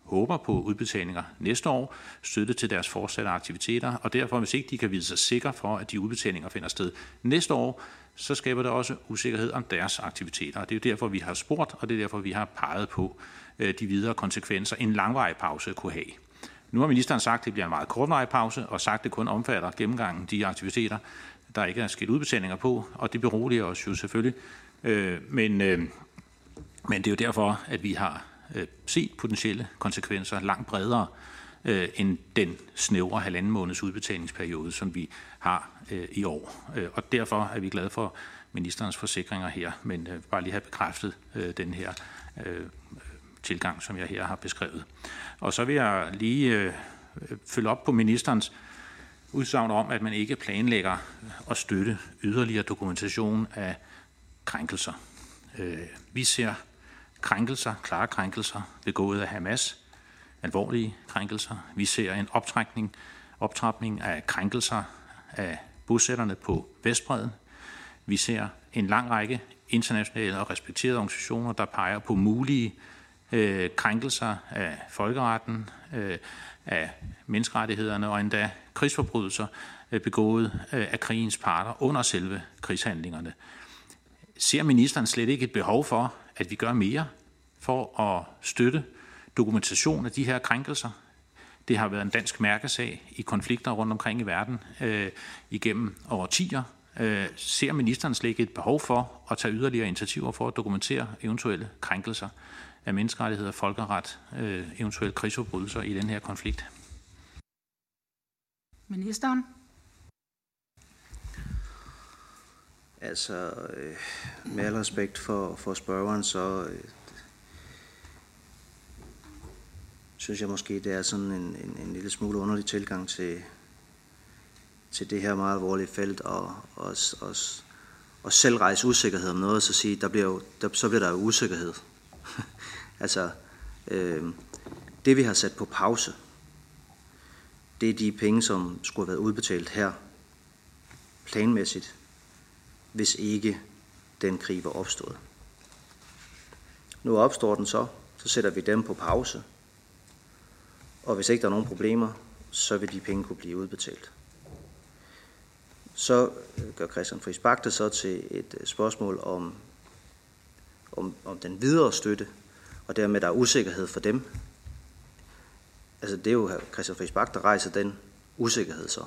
[SPEAKER 2] håber på udbetalinger næste år, støtte til deres fortsatte aktiviteter, og derfor, hvis ikke de kan vide sig sikre for, at de udbetalinger finder sted næste år, så skaber det også usikkerhed om deres aktiviteter. Og det er jo derfor, vi har spurgt, og det er derfor, vi har peget på øh, de videre konsekvenser, en langvarig pause kunne have. Nu har ministeren sagt, at det bliver en meget kortvarig pause, og sagt, at det kun omfatter gennemgangen de aktiviteter, der ikke er sket udbetalinger på, og det beroliger os jo selvfølgelig. Øh, men, øh, men det er jo derfor, at vi har øh, set potentielle konsekvenser langt bredere øh, end den snævre halvanden måneds udbetalingsperiode, som vi har øh, i år. Øh, og derfor er vi glade for ministerens forsikringer her, men øh, bare lige have bekræftet øh, den her øh, tilgang, som jeg her har beskrevet. Og så vil jeg lige øh, følge op på ministerens udsagn om, at man ikke planlægger at støtte yderligere dokumentation af krænkelser. Øh, vi ser krænkelser, klare krænkelser, begået af Hamas, alvorlige krænkelser. Vi ser en optrækning, optrapning af krænkelser af bosætterne på Vestbreden. Vi ser en lang række internationale og respekterede organisationer, der peger på mulige øh, krænkelser af folkeretten, øh, af menneskerettighederne og endda krigsforbrydelser øh, begået øh, af krigens parter under selve krigshandlingerne. Ser ministeren slet ikke et behov for, at vi gør mere for at støtte dokumentation af de her krænkelser? Det har været en dansk mærkesag i konflikter rundt omkring i verden øh, igennem årtier. Øh, ser ministeren slet ikke et behov for at tage yderligere initiativer for at dokumentere eventuelle krænkelser af menneskerettigheder, folkeret, øh, eventuelle krigsforbrydelser i den her konflikt?
[SPEAKER 1] Ministeren?
[SPEAKER 3] Altså, øh, med al respekt for, for spørgeren, så øh, synes jeg måske, det er sådan en, en, en lille smule underlig tilgang til, til det her meget alvorlige felt, og, og, og, og selv rejse usikkerhed om noget, så sige, der bliver jo, der, så bliver der jo usikkerhed altså, øh, det vi har sat på pause, det er de penge, som skulle have været udbetalt her, planmæssigt, hvis ikke den krig var opstået. Nu opstår den så, så sætter vi dem på pause, og hvis ikke der er nogen problemer, så vil de penge kunne blive udbetalt. Så gør Christian Friis Bak det så til et øh, spørgsmål om, om, om den videre støtte, og dermed der er usikkerhed for dem. Altså det er jo Christian Friis Bak, der rejser den usikkerhed så.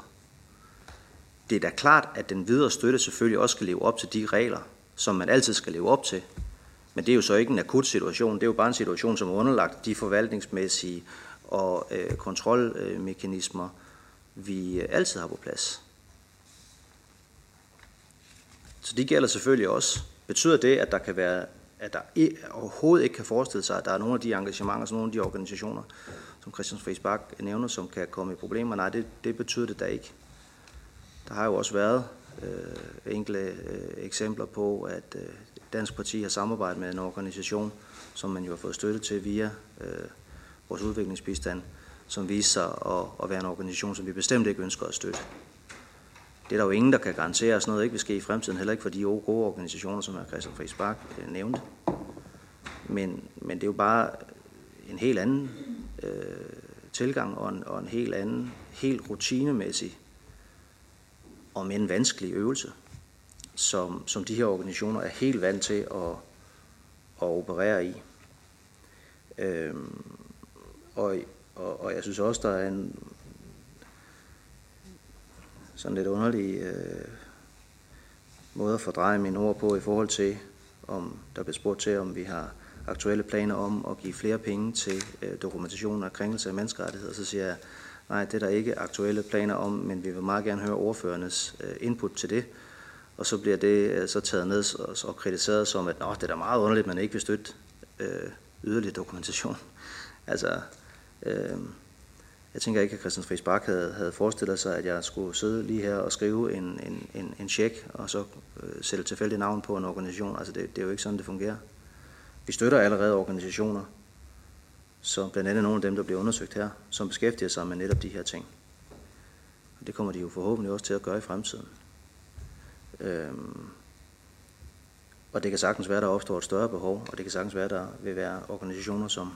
[SPEAKER 3] Det er da klart, at den videre støtte selvfølgelig også skal leve op til de regler, som man altid skal leve op til. Men det er jo så ikke en akut situation, det er jo bare en situation, som er underlagt de forvaltningsmæssige og øh, kontrolmekanismer, vi øh, altid har på plads. Så det gælder selvfølgelig også. Betyder det, at der kan være, at der overhovedet ikke kan forestille sig, at der er nogle af de engagementer, nogle af de organisationer, som Christian Friis Bak nævner, som kan komme i problemer? Nej, det, det betyder det da ikke. Der har jo også været øh, enkle øh, eksempler på, at øh, Dansk Parti har samarbejdet med en organisation, som man jo har fået støtte til via øh, vores udviklingsbistand, som viser sig at, at være en organisation, som vi bestemt ikke ønsker at støtte. Det er der jo ingen, der kan garantere, at sådan noget ikke vil ske i fremtiden, heller ikke for de gode organisationer, som er Christian Friis Bak øh, nævnte. Men, men det er jo bare en helt anden øh, tilgang og en, og en helt anden, helt rutinemæssig og en vanskelig øvelse, som, som de her organisationer er helt vant til at, at operere i. Øhm, og, og, og jeg synes også, der er en sådan lidt underlig øh, måde at fordreje mine ord på i forhold til, om der bliver spurgt til, om vi har aktuelle planer om at give flere penge til øh, dokumentation af krænkelse af menneskerettigheder. Så siger jeg, nej, det er der ikke aktuelle planer om, men vi vil meget gerne høre ordførernes øh, input til det. Og så bliver det øh, så taget ned og, og kritiseret som, at Nå, det er da meget underligt, at man ikke vil støtte øh, yderligere dokumentation. Altså, øh, jeg tænker ikke, at Christian Friis Bak havde, havde forestillet sig, at jeg skulle sidde lige her og skrive en, en, en, en check, og så øh, sætte tilfældig navn på en organisation. Altså, det, det er jo ikke sådan, det fungerer. Vi støtter allerede organisationer, som blandt andet nogle af dem, der bliver undersøgt her, som beskæftiger sig med netop de her ting. Og det kommer de jo forhåbentlig også til at gøre i fremtiden. Øhm, og det kan sagtens være, der opstår et større behov, og det kan sagtens være, der vil være organisationer, som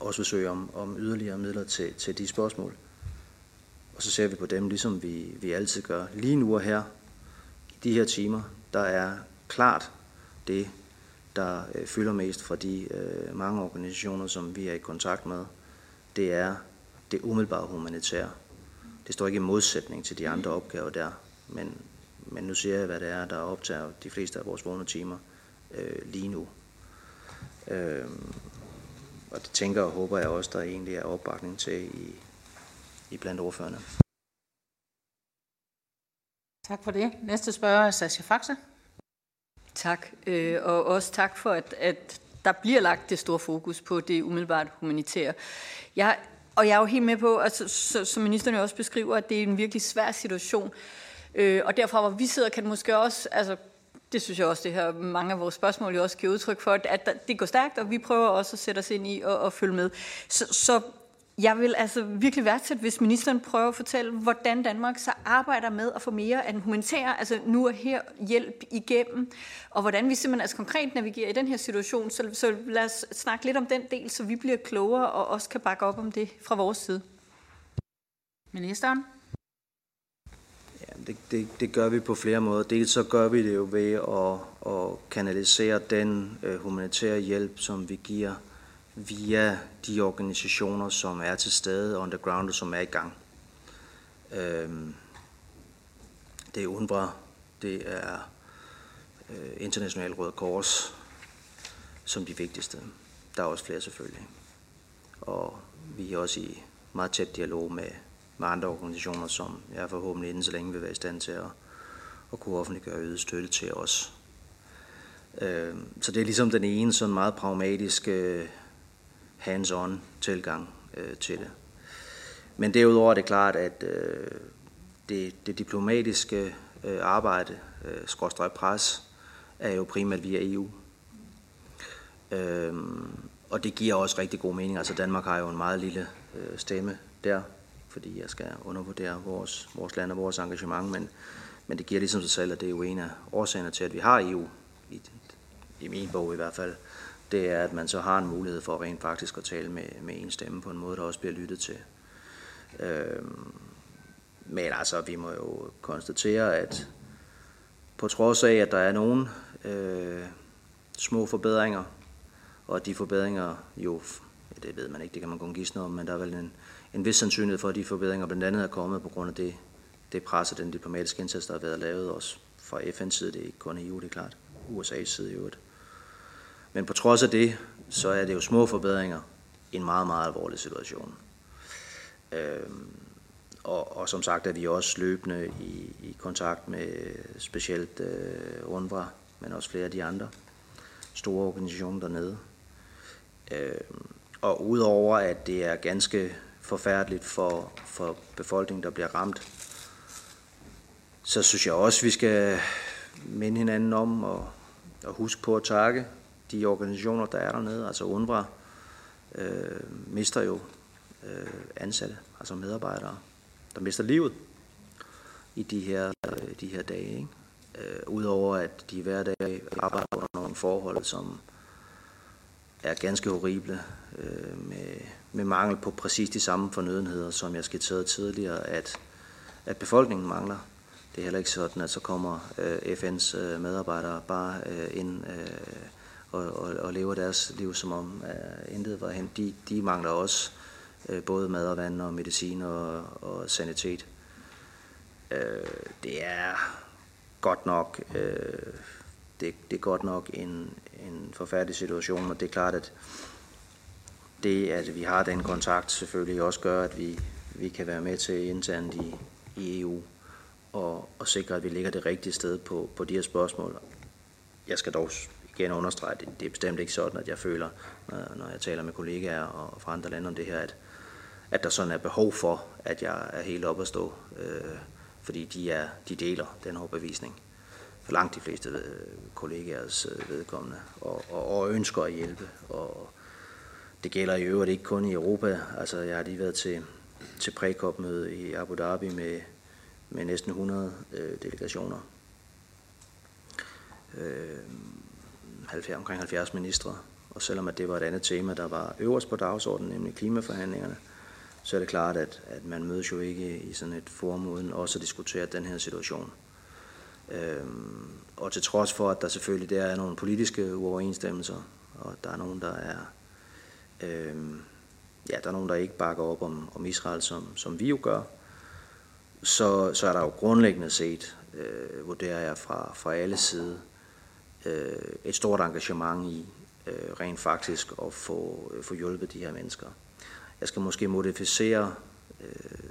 [SPEAKER 3] også vil søge om, om yderligere midler til, til de spørgsmål. Og så ser vi på dem, ligesom vi, vi altid gør. Lige nu og her, i de her timer, der er klart det, der øh, fylder mest for de øh, mange organisationer, som vi er i kontakt med. Det er det umiddelbare humanitære. Det står ikke i modsætning til de andre opgaver der, men, men nu siger jeg, hvad det er, der optager de fleste af vores vågne timer øh, lige nu. Øh, og det tænker og håber jeg også, der egentlig er opbakning til i, i blandt ordførende.
[SPEAKER 1] Tak for det. Næste spørger er Sascha Faxe.
[SPEAKER 5] Tak, øh, og også tak for, at, at der bliver lagt det store fokus på det umiddelbart humanitære. Jeg, og jeg er jo helt med på, altså, så, som ministeren jo også beskriver, at det er en virkelig svær situation. Øh, og derfra, hvor vi sidder, kan det måske også altså, det synes jeg også, det her mange af vores spørgsmål jo også giver udtryk for, at det går stærkt, og vi prøver også at sætte os ind i og, og følge med. Så, så jeg vil altså virkelig værdsætte, hvis ministeren prøver at fortælle, hvordan Danmark så arbejder med at få mere af den humanitære, altså nu og her hjælp igennem, og hvordan vi simpelthen altså konkret navigerer i den her situation. Så, så lad os snakke lidt om den del, så vi bliver klogere og også kan bakke op om det fra vores side.
[SPEAKER 1] Ministeren?
[SPEAKER 3] Det, det, det gør vi på flere måder. Dels så gør vi det jo ved at, at kanalisere den øh, humanitære hjælp, som vi giver via de organisationer, som er til stede on the ground og som er i gang. Øhm, det er UNBRA, det er øh, International Røde Kors som de vigtigste. Der er også flere selvfølgelig. Og vi er også i meget tæt dialog med, med andre organisationer, som jeg forhåbentlig inden så længe vil være i stand til at, at kunne offentliggøre øget støtte til os. Øhm, så det er ligesom den ene sådan meget pragmatiske øh, hands-on tilgang øh, til det. Men derudover er det klart, at øh, det, det diplomatiske øh, arbejde, øh, skråstrej pres, er jo primært via EU. Øh, og det giver også rigtig god mening. Altså Danmark har jo en meget lille øh, stemme der, fordi jeg skal undervurdere vores, vores land og vores engagement, men, men det giver ligesom sig selv, at det er jo en af årsagerne til, at vi har EU, i, i min bog i hvert fald, det er, at man så har en mulighed for rent faktisk at tale med, med en stemme på en måde, der også bliver lyttet til. Øhm, men altså, vi må jo konstatere, at på trods af, at der er nogle øh, små forbedringer, og de forbedringer jo, ja, det ved man ikke, det kan man kun gisne om, men der er vel en, en vis sandsynlighed for, at de forbedringer blandt andet er kommet på grund af det, det pres og den diplomatiske indsats, der har været lavet også fra FN's side, det er ikke kun EU, det er klart, USA's side i øvrigt. Men på trods af det, så er det jo små forbedringer i en meget, meget alvorlig situation. Øhm, og, og som sagt er vi også løbende i, i kontakt med specielt øh, UNRWA, men også flere af de andre store organisationer dernede. Øhm, og udover at det er ganske forfærdeligt for, for befolkningen, der bliver ramt, så synes jeg også, at vi skal minde hinanden om og, og huske på at takke de organisationer, der er dernede, altså UNRWA, øh, mister jo øh, ansatte, altså medarbejdere, der mister livet i de her, øh, de her dage. Ikke? Øh, Udover at de hver dag arbejder under nogle forhold, som er ganske horrible, øh, med, med mangel på præcis de samme fornødenheder, som jeg skitserede tidligere, at, at befolkningen mangler. Det er heller ikke sådan, at så kommer øh, FN's øh, medarbejdere bare øh, ind øh, og, og, og lever deres liv som om øh, intet var hen. De, de mangler også øh, både mad og vand og medicin og, og sanitet. Øh, det er godt nok Øh, det, det er godt nok en, en forfærdelig situation, og det er klart, at det, at vi har den kontakt, selvfølgelig også gør, at vi, vi kan være med til internt i, i EU og, og sikre, at vi ligger det rigtige sted på, på de her spørgsmål. Jeg skal dog igen understrege, at det, det er bestemt ikke sådan, at jeg føler, når jeg taler med kollegaer og fra andre lande om det her, at, at der sådan er behov for, at jeg er helt oppe at stå, øh, fordi de, er, de deler den overbevisning for langt de fleste øh, kollegaers øh, vedkommende, og, og, og ønsker at hjælpe. Og det gælder i øvrigt ikke kun i Europa. Altså, jeg har lige været til, til prækopmøde i Abu Dhabi med, med næsten 100 øh, delegationer. Øh, 70, omkring 70 ministre. Og selvom at det var et andet tema, der var øverst på dagsordenen, nemlig klimaforhandlingerne, så er det klart, at, at man mødes jo ikke i sådan et forum uden også at diskutere den her situation. Øhm, og til trods for, at der selvfølgelig der er nogle politiske uoverensstemmelser, og der er nogen, der er Øh, ja, der er nogen, der ikke bakker op om, om Israel, som, som vi jo gør, så, så er der jo grundlæggende set, øh, vurderer jeg fra, fra alle sider, øh, et stort engagement i øh, rent faktisk at få, øh, få hjulpet de her mennesker. Jeg skal måske modificere øh,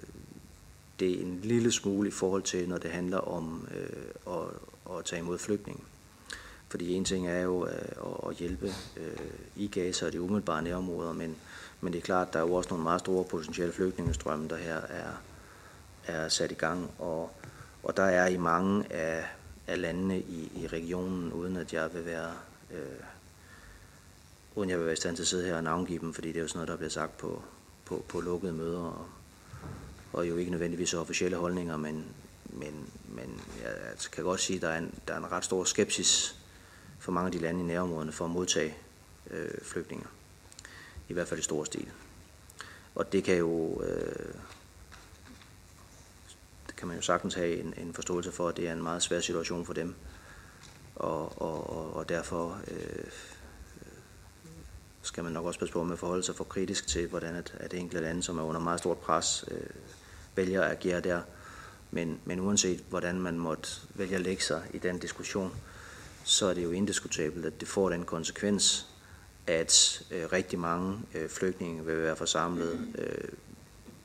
[SPEAKER 3] det en lille smule i forhold til, når det handler om øh, at, at tage imod flygtninge. Fordi en ting er jo øh, at hjælpe øh, i Gaza og de umiddelbare nærområder, men, men det er klart, at der er jo også nogle meget store potentielle flygtningestrømme, der her er, er sat i gang. Og, og der er i mange af af landene i, i regionen, uden at jeg vil være øh, uden jeg vil være i stand til at sidde her og navngive dem, fordi det er jo sådan noget, der bliver sagt på, på, på lukkede møder, og, og jo ikke nødvendigvis officielle holdninger, men, men, men jeg kan godt sige, at der er, en, der er en ret stor skepsis for mange af de lande i nærområderne for at modtage øh, flygtninge. I hvert fald i stor stil. Og det kan jo øh, det kan man jo sagtens have en, en forståelse for, at det er en meget svær situation for dem. Og, og, og, og derfor øh, skal man nok også passe på med at forholde sig for kritisk til, hvordan at, at enkelte lande, som er under meget stort pres, øh, vælger at agere der. Men, men uanset hvordan man måtte vælge at lægge sig i den diskussion, så er det jo indiskutabelt, at det får den konsekvens, at øh, rigtig mange øh, flygtninge vil være forsamlet øh,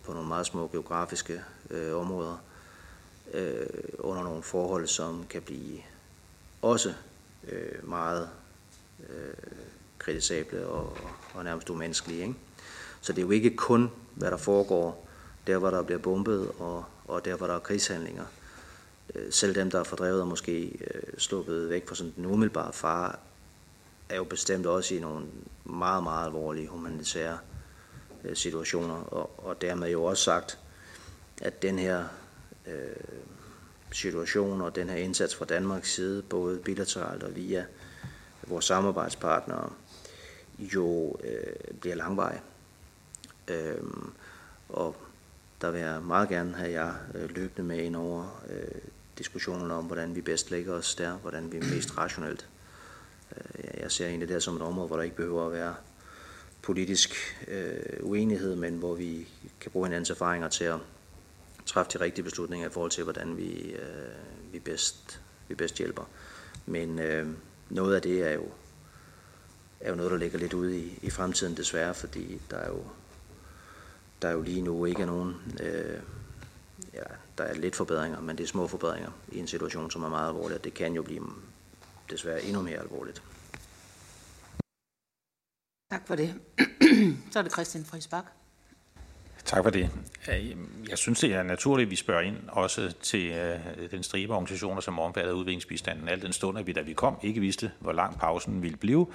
[SPEAKER 3] på nogle meget små geografiske øh, områder øh, under nogle forhold, som kan blive også øh, meget øh, kritisable og, og nærmest umenneskelige. Ikke? Så det er jo ikke kun, hvad der foregår der, hvor der bliver bombet, og, og der, hvor der er krigshandlinger. Øh, selv dem, der er fordrevet og måske øh, sluppet væk fra sådan den umiddelbare fare, er jo bestemt også i nogle meget, meget alvorlige humanitære øh, situationer, og, og dermed jo også sagt, at den her øh, situation og den her indsats fra Danmarks side, både bilateralt og via vores samarbejdspartnere, jo øh, bliver langvarig. Øh, og der vil jeg meget gerne have jer øh, løbende med ind over øh, diskussionerne om, hvordan vi bedst lægger os der, hvordan vi er mest rationelt. Øh, jeg ser egentlig det som et område, hvor der ikke behøver at være politisk øh, uenighed, men hvor vi kan bruge hinandens erfaringer til at træffe de rigtige beslutninger i forhold til, hvordan vi, øh, vi, bedst, vi bedst hjælper. Men øh, noget af det er jo er jo noget, der ligger lidt ude i, i fremtiden desværre, fordi der er jo, der er jo lige nu ikke nogen, øh, ja, der er lidt forbedringer, men det er små forbedringer i en situation, som er meget alvorlig, og det kan jo blive desværre endnu mere alvorligt.
[SPEAKER 1] Tak for det. Så er det Christian Friis Bak.
[SPEAKER 2] Tak for det. Jeg synes, det er naturligt, at vi spørger ind også til øh, den stribe organisationer, som omfatter udviklingsbistanden. Al den stund, at vi, da vi kom, ikke vidste, hvor lang pausen ville blive.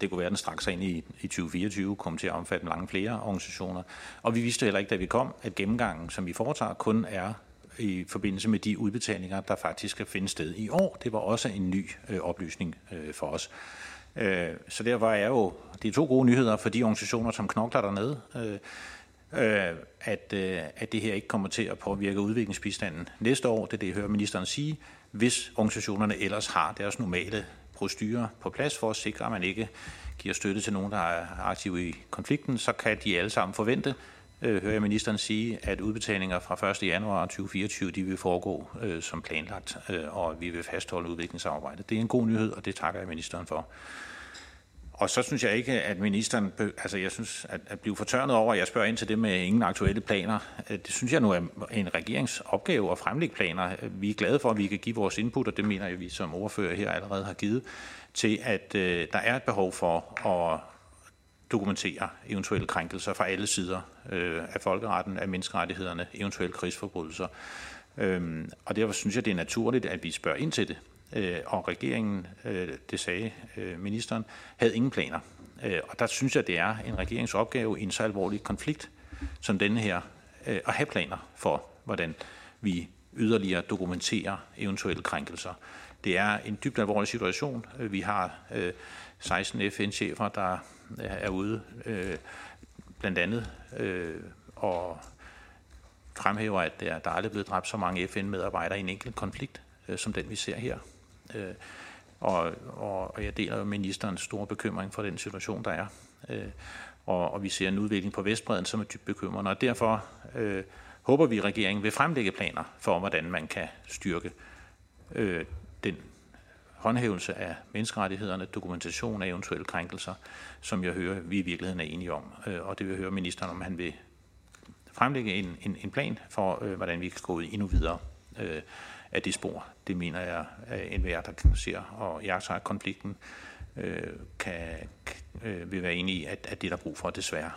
[SPEAKER 2] Det kunne være, at den straks ind i, i 2024 kom til at omfatte mange flere organisationer. Og vi vidste heller ikke, da vi kom, at gennemgangen, som vi foretager, kun er i forbindelse med de udbetalinger, der faktisk skal finde sted i år. Det var også en ny øh, oplysning øh, for os. Øh, så derfor er jo de to gode nyheder for de organisationer, som knokler dernede, øh, øh, at, øh, at det her ikke kommer til at påvirke udviklingsbistanden næste år. Det er det, jeg hører ministeren sige, hvis organisationerne ellers har deres normale procedurer på plads for at sikre, at man ikke giver støtte til nogen, der er aktive i konflikten, så kan de alle sammen forvente, øh, hører jeg ministeren sige, at udbetalinger fra 1. januar 2024, de vil foregå øh, som planlagt, øh, og vi vil fastholde udviklingssamarbejdet. Det er en god nyhed, og det takker jeg ministeren for. Og så synes jeg ikke, at ministeren, altså jeg synes, at, at blive fortørnet over, at jeg spørger ind til det med ingen aktuelle planer, øh, det synes jeg nu er en regeringsopgave at fremlægge planer. Øh, vi er glade for, at vi kan give vores input, og det mener jeg, vi som ordfører her allerede har givet, til at øh, der er et behov for at dokumentere eventuelle krænkelser fra alle sider øh, af folkeretten, af menneskerettighederne, eventuelle krigsforbrydelser. Øhm, og derfor synes jeg, det er naturligt, at vi spørger ind til det øh, og regeringen, øh, det sagde øh, ministeren, havde ingen planer. Øh, og der synes jeg, det er en regeringsopgave i en så alvorlig konflikt som denne her, øh, at have planer for, hvordan vi yderligere dokumenterer eventuelle krænkelser. Det er en dybt alvorlig situation. Øh, vi har øh, 16 FN-chefer, der øh, er ude øh, blandt andet øh, og fremhæver, at der, der aldrig er blevet dræbt så mange FN-medarbejdere i en enkelt konflikt, øh, som den vi ser her. Øh, og, og, og jeg deler jo ministerens store bekymring for den situation, der er. Øh, og, og vi ser en udvikling på Vestbreden, som er dybt bekymrende. Og derfor øh, håber vi, at regeringen vil fremlægge planer for, hvordan man kan styrke øh, den håndhævelse af menneskerettighederne, dokumentation af eventuelle krænkelser, som jeg hører, vi i virkeligheden er enige om. Øh, og det vil jeg høre ministeren, om han vil fremlægge en, en, en plan for, øh, hvordan vi kan gå endnu videre. Øh, af det spor. Det mener jeg, at enhver, der kan se og jagter konflikten, øh, kan, øh, vil være enig i, at, at det er der brug for, desværre.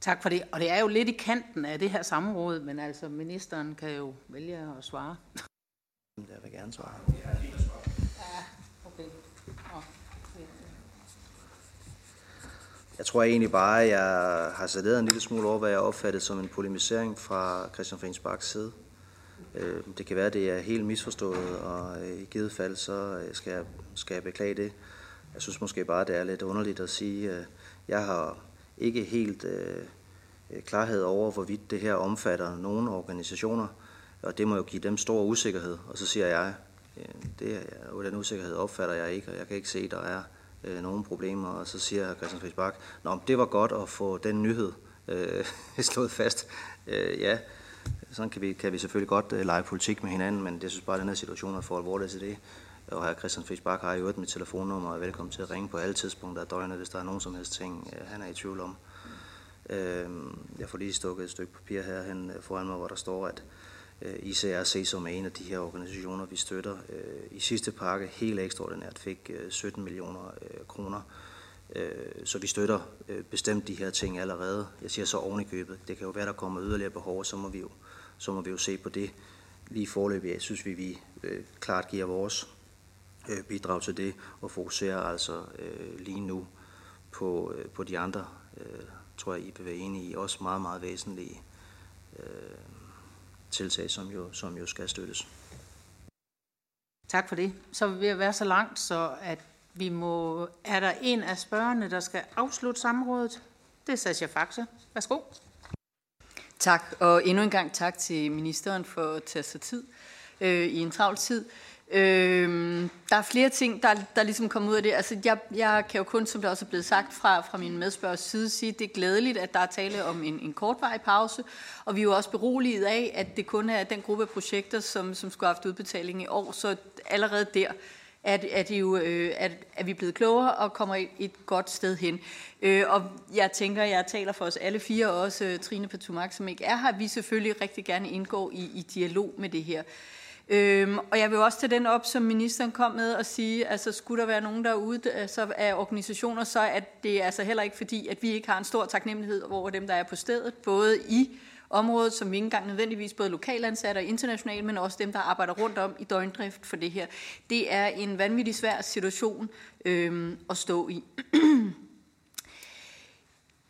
[SPEAKER 1] Tak for det. Og det er jo lidt i kanten af det her samråd, men altså ministeren kan jo vælge at svare.
[SPEAKER 3] Jeg vil gerne svare. Jeg tror egentlig bare, at jeg har saleret en lille smule over, hvad jeg opfattede som en polemisering fra Christian Friis side. Øh, det kan være, at det er helt misforstået, og øh, i givet fald, så øh, skal jeg, skal jeg beklage det. Jeg synes måske bare, det er lidt underligt at sige, at jeg har ikke helt klarhed over, hvorvidt det her omfatter nogle organisationer, og det må jo give dem stor usikkerhed. Og så siger jeg, øh, det er, den usikkerhed opfatter jeg ikke, og jeg kan ikke se, at der er øh, nogen problemer. Og så siger Christian Friis Bak, Nå, det var godt at få den nyhed øh, slået fast. Øh, ja, sådan kan vi, kan vi selvfølgelig godt øh, lege politik med hinanden, men jeg synes bare, at den her situation er for alvorlig til det. Og her Christian Friis Bak har i øvrigt mit telefonnummer og er velkommen til at ringe på alle tidspunkter af døgnet, hvis der er nogen som helst ting, øh, han er i tvivl om. Øh, jeg får lige stukket et stykke papir her hen øh, foran mig, hvor der står, at øh, Øh, ICRC som er en af de her organisationer, vi støtter, øh, i sidste pakke helt ekstraordinært fik øh, 17 millioner kroner. Så vi støtter bestemt de her ting allerede. Jeg siger så ovenikøbet. købet. Det kan jo være, der kommer yderligere behov, og så må vi jo, så må vi jo se på det. Lige forløbig jeg synes vi, vi klart giver vores bidrag til det, og fokuserer altså lige nu på, på de andre, tror jeg, I vil være enige i, også meget, meget væsentlige tiltag, som jo, som jo skal støttes.
[SPEAKER 1] Tak for det. Så er vi ved at være så langt, så at vi må... Er der en af spørgerne, der skal afslutte samrådet? Det er Sascha Faxe. Værsgo.
[SPEAKER 5] Tak, og endnu en gang tak til ministeren for at tage sig tid øh, i en travl tid. Øhm, der er flere ting, der, der ligesom kommer ud af det. Altså, jeg, jeg kan jo kun, som det også er blevet sagt fra, fra min medspørgers side, sige, at det er glædeligt, at der er tale om en, en kortvarig pause, og vi er jo også beroliget af, at det kun er den gruppe af projekter, som, som skulle have haft udbetaling i år, så allerede der at, at, det jo, øh, at, at vi blevet klogere og kommer et, et godt sted hen. Øh, og jeg tænker, jeg taler for os alle fire, også øh, Trine Patumak, som ikke er her, vi selvfølgelig rigtig gerne indgår i, i dialog med det her. Øhm, og jeg vil også tage den op, som ministeren kom med og sige, altså skulle der være nogen derude altså, af organisationer, så at det er altså heller ikke fordi, at vi ikke har en stor taknemmelighed over dem, der er på stedet, både i området, som vi ikke engang nødvendigvis både lokalansatte og internationale, men også dem, der arbejder rundt om i døgndrift for det her. Det er en vanvittig svær situation øhm, at stå i.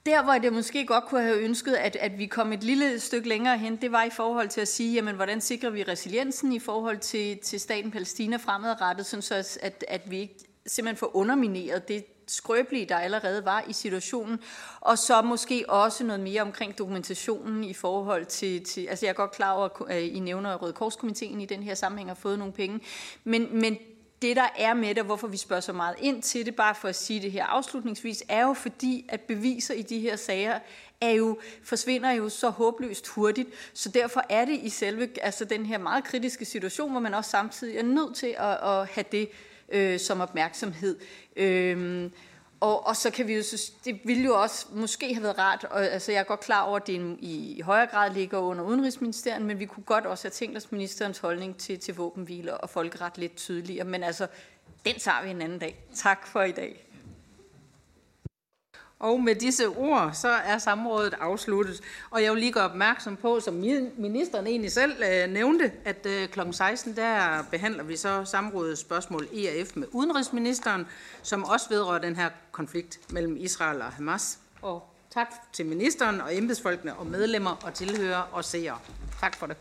[SPEAKER 5] Der, hvor det måske godt kunne have ønsket, at, at vi kom et lille stykke længere hen, det var i forhold til at sige, jamen, hvordan sikrer vi resiliensen i forhold til, til staten Palæstina fremadrettet, sådan så at, at vi ikke simpelthen får undermineret det skrøbelige, der allerede var i situationen, og så måske også noget mere omkring dokumentationen i forhold til, til altså jeg er godt klar over, at I nævner Røde Korskomiteen i den her sammenhæng har fået nogle penge, men, men det, der er med det, og hvorfor vi spørger så meget ind til det, bare for at sige det her afslutningsvis, er jo fordi, at beviser i de her sager er jo, forsvinder jo så håbløst hurtigt. Så derfor er det i selve altså den her meget kritiske situation, hvor man også samtidig er nødt til at, at have det øh, som opmærksomhed. Øh, og, og så kan vi jo, synes, det ville jo også måske have været rart, og, altså jeg er godt klar over, at det i, i højere grad ligger under Udenrigsministeriet, men vi kunne godt også have tænkt os ministerens holdning til, til våbenhviler og folkeret lidt tydeligere. Men altså, den tager vi en anden dag. Tak for i dag.
[SPEAKER 1] Og med disse ord, så er samrådet afsluttet. Og jeg vil lige gøre opmærksom på, som ministeren egentlig selv øh, nævnte, at øh, kl. 16 der behandler vi så samrådets spørgsmål EAF med udenrigsministeren, som også vedrører den her konflikt mellem Israel og Hamas. Og tak til ministeren og embedsfolkene og medlemmer og tilhører og seere. Tak for det.